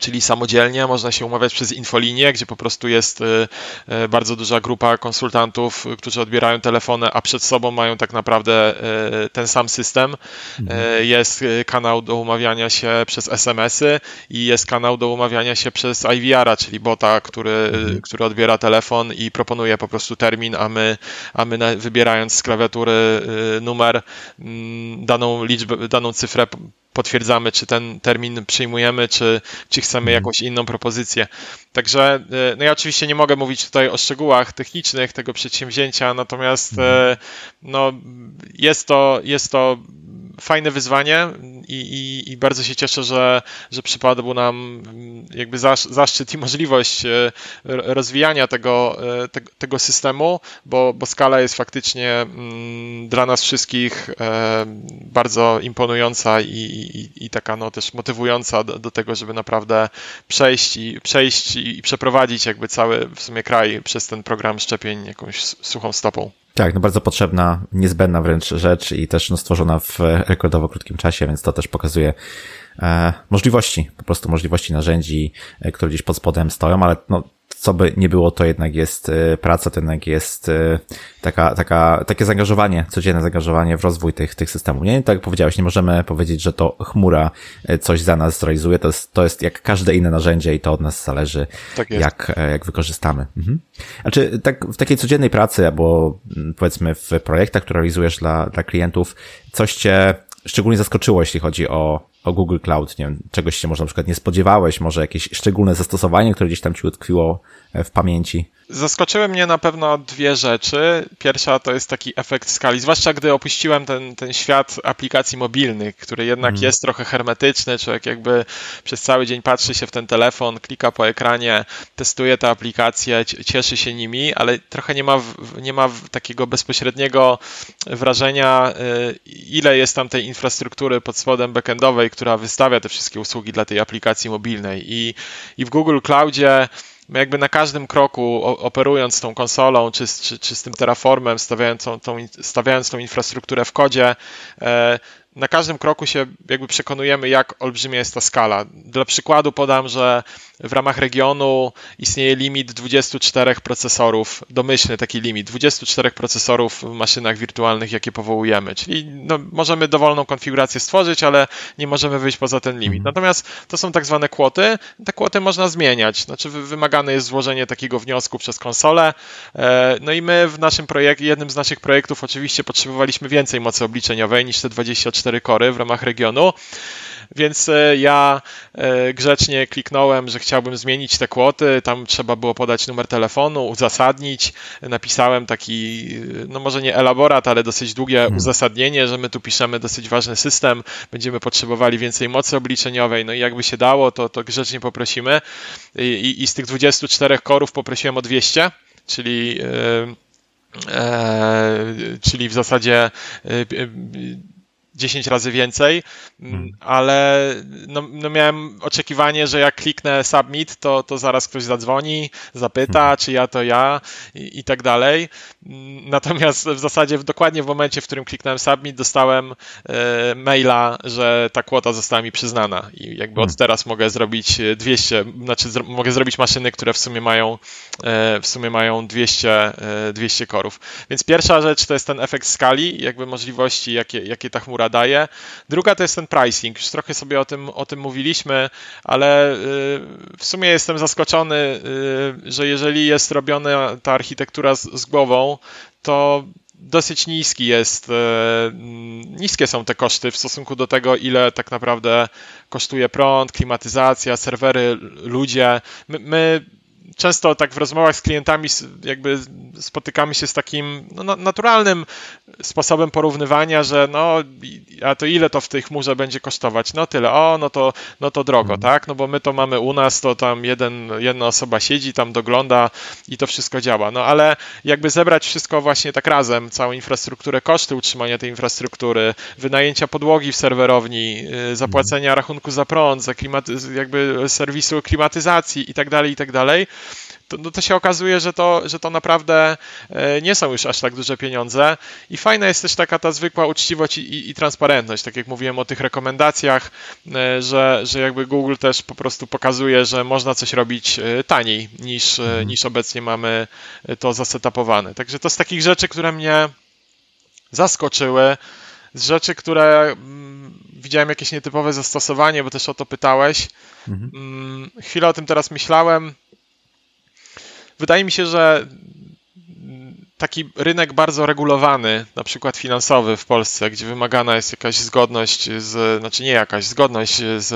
czyli samodzielnie, można się umawiać przez infolinię, gdzie po prostu jest y, y, bardzo duża grupa konsultantów, którzy odbierają telefony, a przed sobą mają tak naprawdę y, ten sam system. Mhm. Jest kanał do umawiania się przez SMS-y i jest kanał do umawiania się przez IVR-a, czyli bota, który, mhm. który odbiera telefon i proponuje po prostu termin, a my, a my wybierając z klawiatury numer, mm, daną liczbę, daną cyfrę potwierdzamy, czy ten termin przyjmujemy, czy, czy chcemy mhm. jakąś inną propozycję. Także, e, no ja oczywiście nie mogę mówić tutaj o szczegółach technicznych tego przedsięwzięcia, natomiast mhm. e, no, jest to, jest to fajne wyzwanie i, i, i, bardzo się cieszę, że, że przypadł nam jakby zaszczyt i możliwość e, rozwijania tego, e, tego, tego systemu, bo, bo skala jest faktycznie mm, dla nas wszystkich e, bardzo imponująca i, i, i taka no, też motywująca do, do, tego, żeby naprawdę przejść i przejść i przeprowadzić jakby cały w sumie kraj przez ten program szczepień jakąś suchą stopą. Tak, no bardzo potrzebna, niezbędna wręcz rzecz i też no, stworzona w rekordowo krótkim czasie, więc to też pokazuje możliwości, po prostu możliwości narzędzi, e, które gdzieś pod spodem stoją, ale no, co by nie było, to jednak jest e, praca, to jednak jest e, taka, taka, takie zaangażowanie, codzienne zaangażowanie w rozwój tych, tych systemów. Nie, tak jak powiedziałeś, nie możemy powiedzieć, że to chmura e, coś za nas zrealizuje, to jest, to jest jak każde inne narzędzie i to od nas zależy, tak jak, jak wykorzystamy. Mhm. Znaczy, tak w takiej codziennej pracy, albo mm, powiedzmy w projektach, które realizujesz dla, dla klientów, coś cię szczególnie zaskoczyło, jeśli chodzi o, o Google Cloud? Nie wiem, czegoś się może na przykład nie spodziewałeś, może jakieś szczególne zastosowanie, które gdzieś tam ci utkwiło e, w pamięci? Zaskoczyły mnie na pewno dwie rzeczy. Pierwsza to jest taki efekt skali, zwłaszcza gdy opuściłem ten, ten świat aplikacji mobilnych, który jednak mm. jest trochę hermetyczny. Człowiek jakby przez cały dzień patrzy się w ten telefon, klika po ekranie, testuje te aplikacje, cieszy się nimi, ale trochę nie ma, nie ma takiego bezpośredniego wrażenia, y, ile jest tam tej infrastruktury pod spodem backendowej, która wystawia te wszystkie usługi dla tej aplikacji mobilnej. I, i w Google Cloudzie jakby na każdym kroku operując tą konsolą, czy, czy, czy z tym Terraformem, stawiając tą, tą, stawiając tą infrastrukturę w kodzie, e, na każdym kroku się jakby przekonujemy, jak olbrzymia jest ta skala. Dla przykładu podam, że w ramach regionu istnieje limit 24 procesorów, domyślny taki limit, 24 procesorów w maszynach wirtualnych, jakie powołujemy. Czyli no, możemy dowolną konfigurację stworzyć, ale nie możemy wyjść poza ten limit. Mhm. Natomiast to są tak zwane kwoty. Te kwoty można zmieniać. Znaczy wymagane jest złożenie takiego wniosku przez konsolę. E, no i my w naszym projekcie, jednym z naszych projektów oczywiście potrzebowaliśmy więcej mocy obliczeniowej niż te 24 kory w ramach regionu. Więc e, ja e, grzecznie kliknąłem, że chciałbym zmienić te kwoty. Tam trzeba było podać numer telefonu, uzasadnić. Napisałem taki, no może nie elaborat, ale dosyć długie hmm. uzasadnienie, że my tu piszemy dosyć ważny system, będziemy potrzebowali więcej mocy obliczeniowej. No i jakby się dało, to, to grzecznie poprosimy. I, i z tych 24 korów poprosiłem o 200, czyli. Yy, czyli w zasadzie 10 razy więcej, mm, hmm. ale no, no, miałem oczekiwanie, że jak kliknę submit, to, to zaraz ktoś zadzwoni, zapyta, hmm. czy ja to ja i, i, tak dalej. Natomiast w zasadzie dokładnie w momencie, w którym kliknąłem submit, dostałem e, maila, że ta kwota została mi przyznana i jakby hmm. od teraz mogę zrobić 200, znaczy zro, mogę zrobić maszyny, które w sumie mają e, w sumie mają 200, e, 200 korów. Więc pierwsza rzecz to jest ten efekt skali, jakby możliwości, jakie, jakie ta chmura daje. Druga to jest ten pricing. Już trochę sobie o tym, o tym mówiliśmy, ale y, w sumie jestem zaskoczony, y, że jeżeli jest robiona ta architektura z, z głową, to dosyć niski jest, y, niskie są te koszty w stosunku do tego, ile tak naprawdę kosztuje prąd, klimatyzacja, serwery, ludzie. My, my często tak w rozmowach z klientami jakby spotykamy się z takim no, naturalnym sposobem porównywania, że no, a to ile to w tej chmurze będzie kosztować? No tyle, o, no to, no to drogo, mhm. tak? No bo my to mamy u nas, to tam jeden, jedna osoba siedzi, tam dogląda i to wszystko działa. No ale jakby zebrać wszystko właśnie tak razem, całą infrastrukturę, koszty utrzymania tej infrastruktury, wynajęcia podłogi w serwerowni, y, zapłacenia rachunku za prąd, za klimaty- jakby serwisu klimatyzacji i tak dalej, i tak dalej, to, no to się okazuje, że to, że to naprawdę e, nie są już aż tak duże pieniądze. I fajna jest też taka ta zwykła uczciwość i, i, i transparentność, tak jak mówiłem o tych rekomendacjach, e, że, że jakby Google też po prostu pokazuje, że można coś robić e, taniej niż, mhm. niż obecnie mamy to zasetapowane. Także to z takich rzeczy, które mnie zaskoczyły, z rzeczy, które mm, widziałem jakieś nietypowe zastosowanie, bo też o to pytałeś. Mhm. Mm, chwilę o tym teraz myślałem wydaje mi się, że taki rynek bardzo regulowany, na przykład finansowy w Polsce, gdzie wymagana jest jakaś zgodność, z, znaczy nie jakaś, zgodność z,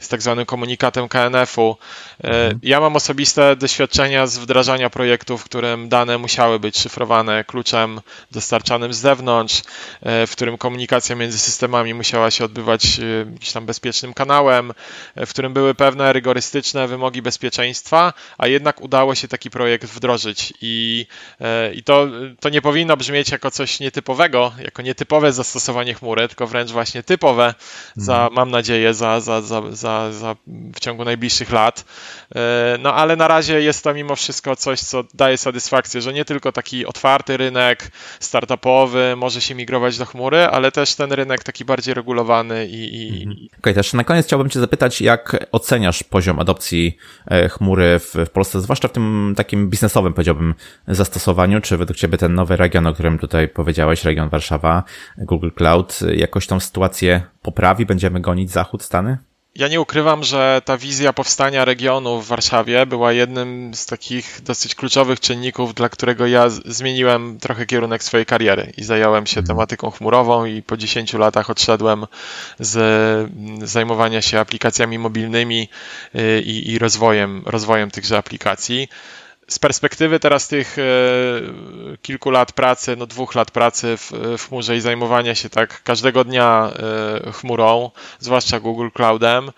z tak zwanym komunikatem KNF-u. E, mhm. Ja mam osobiste doświadczenia z wdrażania projektów, w którym dane musiały być szyfrowane kluczem dostarczanym z zewnątrz, e, w którym komunikacja między systemami musiała się odbywać e, jakimś tam bezpiecznym kanałem, w którym były pewne rygorystyczne wymogi bezpieczeństwa, a jednak udało się taki projekt wdrożyć i I to, to nie powinno brzmieć jako coś nietypowego, jako nietypowe zastosowanie chmury, tylko wręcz właśnie typowe, za, mhm. mam nadzieję, za, za, za, za, za w ciągu najbliższych lat. No ale na razie jest to mimo wszystko coś, co daje satysfakcję, że nie tylko taki otwarty rynek startupowy może się migrować do chmury, ale też ten rynek taki bardziej regulowany i. i... Mhm. Okej, okay, też na koniec chciałbym Cię zapytać, jak oceniasz poziom adopcji e, chmury w, w Polsce, zwłaszcza w tym takim biznesowym, powiedziałbym, zastosowaniu? Czy według Ciebie ten nowy region, o którym tutaj powiedziałeś, region Warszawa, Google Cloud, jakoś tą sytuację poprawi? Będziemy gonić Zachód, Stany? Ja nie ukrywam, że ta wizja powstania regionu w Warszawie była jednym z takich dosyć kluczowych czynników, dla którego ja zmieniłem trochę kierunek swojej kariery i zająłem się mhm. tematyką chmurową i po 10 latach odszedłem z zajmowania się aplikacjami mobilnymi y, i, i rozwojem, rozwojem tychże aplikacji z perspektywy teraz tych e, kilku lat pracy, no dwóch lat pracy w, w chmurze i zajmowania się tak każdego dnia e, chmurą, zwłaszcza Google Cloudem,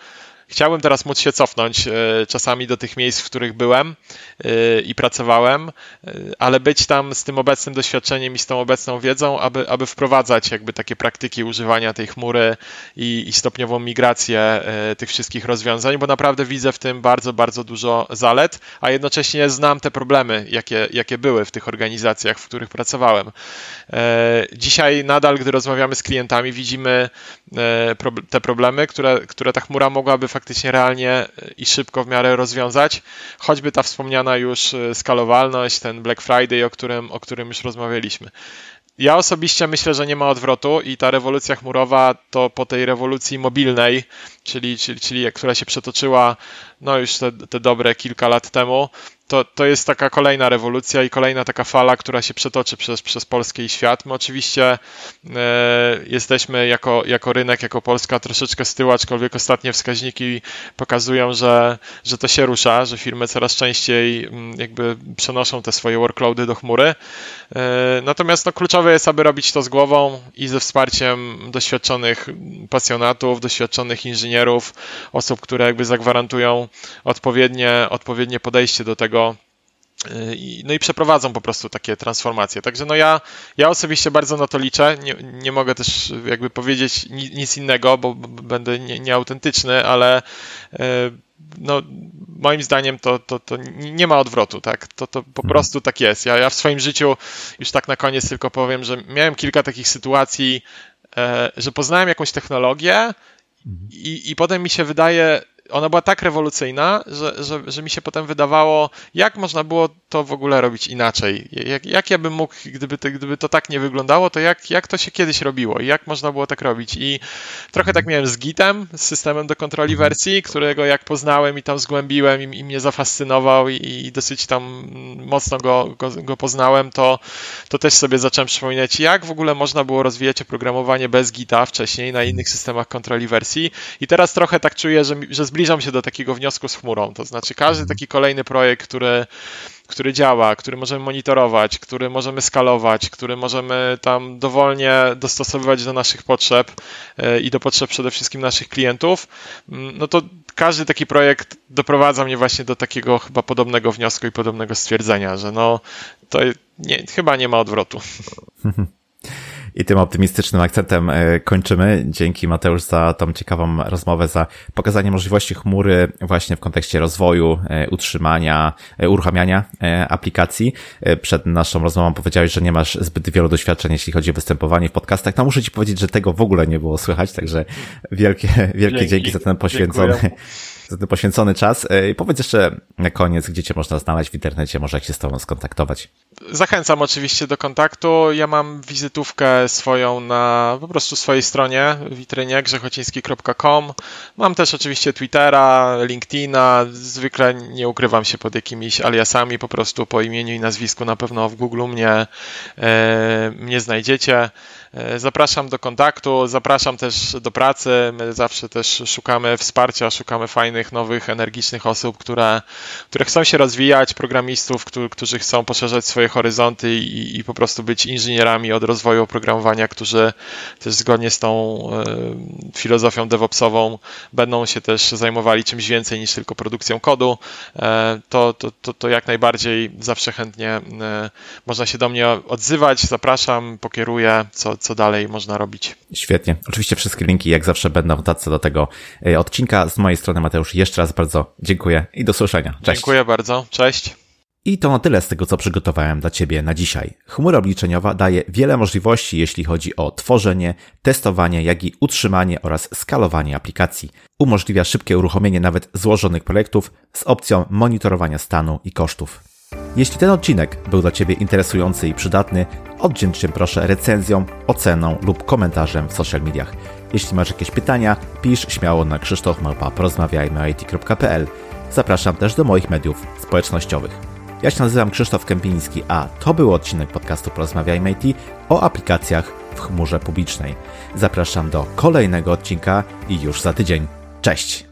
Chciałbym teraz móc się cofnąć e, czasami do tych miejsc, w których byłem e, i pracowałem, e, ale być tam z tym obecnym doświadczeniem i z tą obecną wiedzą, aby, aby wprowadzać jakby takie praktyki używania tej chmury i, i stopniową migrację tych wszystkich rozwiązań, bo naprawdę widzę w tym bardzo, bardzo dużo zalet, a jednocześnie znam te problemy, jakie, jakie były w tych organizacjach, w których pracowałem. Dzisiaj nadal, gdy rozmawiamy z klientami, widzimy te problemy, które, które ta chmura mogłaby faktycznie faktycznie realnie i szybko w miarę rozwiązać. Choćby ta wspomniana już e, skalowalność, ten Black Friday, o którym, o którym już rozmawialiśmy. Ja osobiście myślę, że nie ma odwrotu i ta rewolucja chmurowa to po tej rewolucji mobilnej, czyli, czyli, czyli która się przetoczyła no już te, te dobre kilka lat temu, to, to jest taka kolejna rewolucja i kolejna taka fala, która się przetoczy przez, przez Polskę i świat. My oczywiście e, jesteśmy jako, jako rynek, jako Polska troszeczkę z tyłu, aczkolwiek ostatnie wskaźniki pokazują, że, że to się rusza, że firmy coraz częściej m, mm, jakby przenoszą te swoje workloady do chmury. E, natomiast no, kluczowe jest, aby robić to z głową i ze wsparciem doświadczonych pasjonatów, doświadczonych inżynierów, osób, które jakby zagwarantują odpowiednie, odpowiednie podejście do tego, y, no i przeprowadzą po prostu takie transformacje. Także no ja, ja osobiście bardzo na to liczę. Nie, nie mogę też jakby powiedzieć nic innego, bo będę nieautentyczny, ale y, no, moim zdaniem to, to, to nie ma odwrotu, tak? To, to po mhm. prostu tak jest. Ja, ja w swoim życiu już tak na koniec tylko powiem, że miałem kilka takich sytuacji, e, że poznałem jakąś technologię mhm. i, i potem mi się wydaje, ona była tak rewolucyjna, że, że, że mi się potem wydawało, jak można było to w ogóle robić inaczej. Jak, jak ja bym mógł, gdyby to, gdyby to tak nie wyglądało, to jak, jak to się kiedyś robiło i jak można było tak robić. I trochę tak miałem z Gitem, z systemem do kontroli mhm. wersji, którego jak poznałem i tam zgłębiłem i, i mnie zafascynował i, i, dosyć tam mocno go, go, go, poznałem, to, to też sobie zacząłem przypominać, jak w ogóle można było rozwijać oprogramowanie bez Gita wcześniej na innych systemach kontroli wersji. I teraz trochę tak czuję, że, że zbliżam się do takiego wniosku z chmurą. To znaczy każdy taki kolejny projekt, który który działa, który możemy monitorować, który możemy skalować, który możemy tam dowolnie dostosowywać do naszych potrzeb e, i do potrzeb przede wszystkim naszych klientów, mm, no to każdy taki projekt doprowadza mnie właśnie do takiego chyba podobnego wniosku i podobnego stwierdzenia, że no to nie, chyba nie ma odwrotu. I tym optymistycznym akcentem e, kończymy. Dzięki Mateusz za tą ciekawą rozmowę, za pokazanie możliwości chmury właśnie w kontekście rozwoju, e, utrzymania, e, uruchamiania aplikacji. Przed naszą rozmową powiedziałeś, że nie masz zbyt wielu doświadczeń, jeśli chodzi o występowanie w podcastach. No muszę ci powiedzieć, że tego w ogóle nie było słychać, także wielkie, wielkie dzięki, dzięki za ten poświęcony Dziękuję za ten poświęcony czas. E, I powiedz jeszcze na koniec, gdzie Cię można znaleźć w internecie, może jak się z Tobą skontaktować. Zachęcam oczywiście do kontaktu. Ja mam wizytówkę swoją na po prostu swojej stronie, witrynie grzechociński.com. Mam też oczywiście Twittera, LinkedIna. Zwykle nie ukrywam się pod jakimiś aliasami, po prostu po imieniu i nazwisku na pewno w Google mnie, e, mnie znajdziecie. E, zapraszam do kontaktu, zapraszam też do pracy. My zawsze też szukamy wsparcia, szukamy fajnych, nowych, energicznych osób, które, które chcą się rozwijać, programistów, którzy chcą poszerzać swoje horyzonty i, i po prostu być inżynierami od rozwoju oprogramowania, którzy też zgodnie z tą y, filozofią DevOpsową będą się też zajmowali czymś więcej niż tylko produkcją kodu, to, to, to, to jak najbardziej zawsze chętnie można się do mnie odzywać, zapraszam, pokieruję, co, co dalej można robić. Świetnie. Oczywiście wszystkie linki jak zawsze będą w notatce do tego odcinka. Z mojej strony Mateusz jeszcze raz bardzo dziękuję i do słyszenia. Cześć. Dziękuję bardzo. Cześć. I to na tyle z tego, co przygotowałem dla Ciebie na dzisiaj. Chmura obliczeniowa daje wiele możliwości, jeśli chodzi o tworzenie, testowanie, jak i utrzymanie oraz skalowanie aplikacji. Umożliwia szybkie uruchomienie nawet złożonych projektów z opcją monitorowania stanu i kosztów. Jeśli ten odcinek był dla Ciebie interesujący i przydatny, oddzięcz się proszę recenzją, oceną lub komentarzem w social mediach. Jeśli masz jakieś pytania, pisz śmiało na krzysztofmałpa.porozmawiajmyit.pl Zapraszam też do moich mediów społecznościowych. Ja się nazywam Krzysztof Kępiński, a to był odcinek podcastu Porozmawiajmy IT o aplikacjach w chmurze publicznej. Zapraszam do kolejnego odcinka i już za tydzień. Cześć!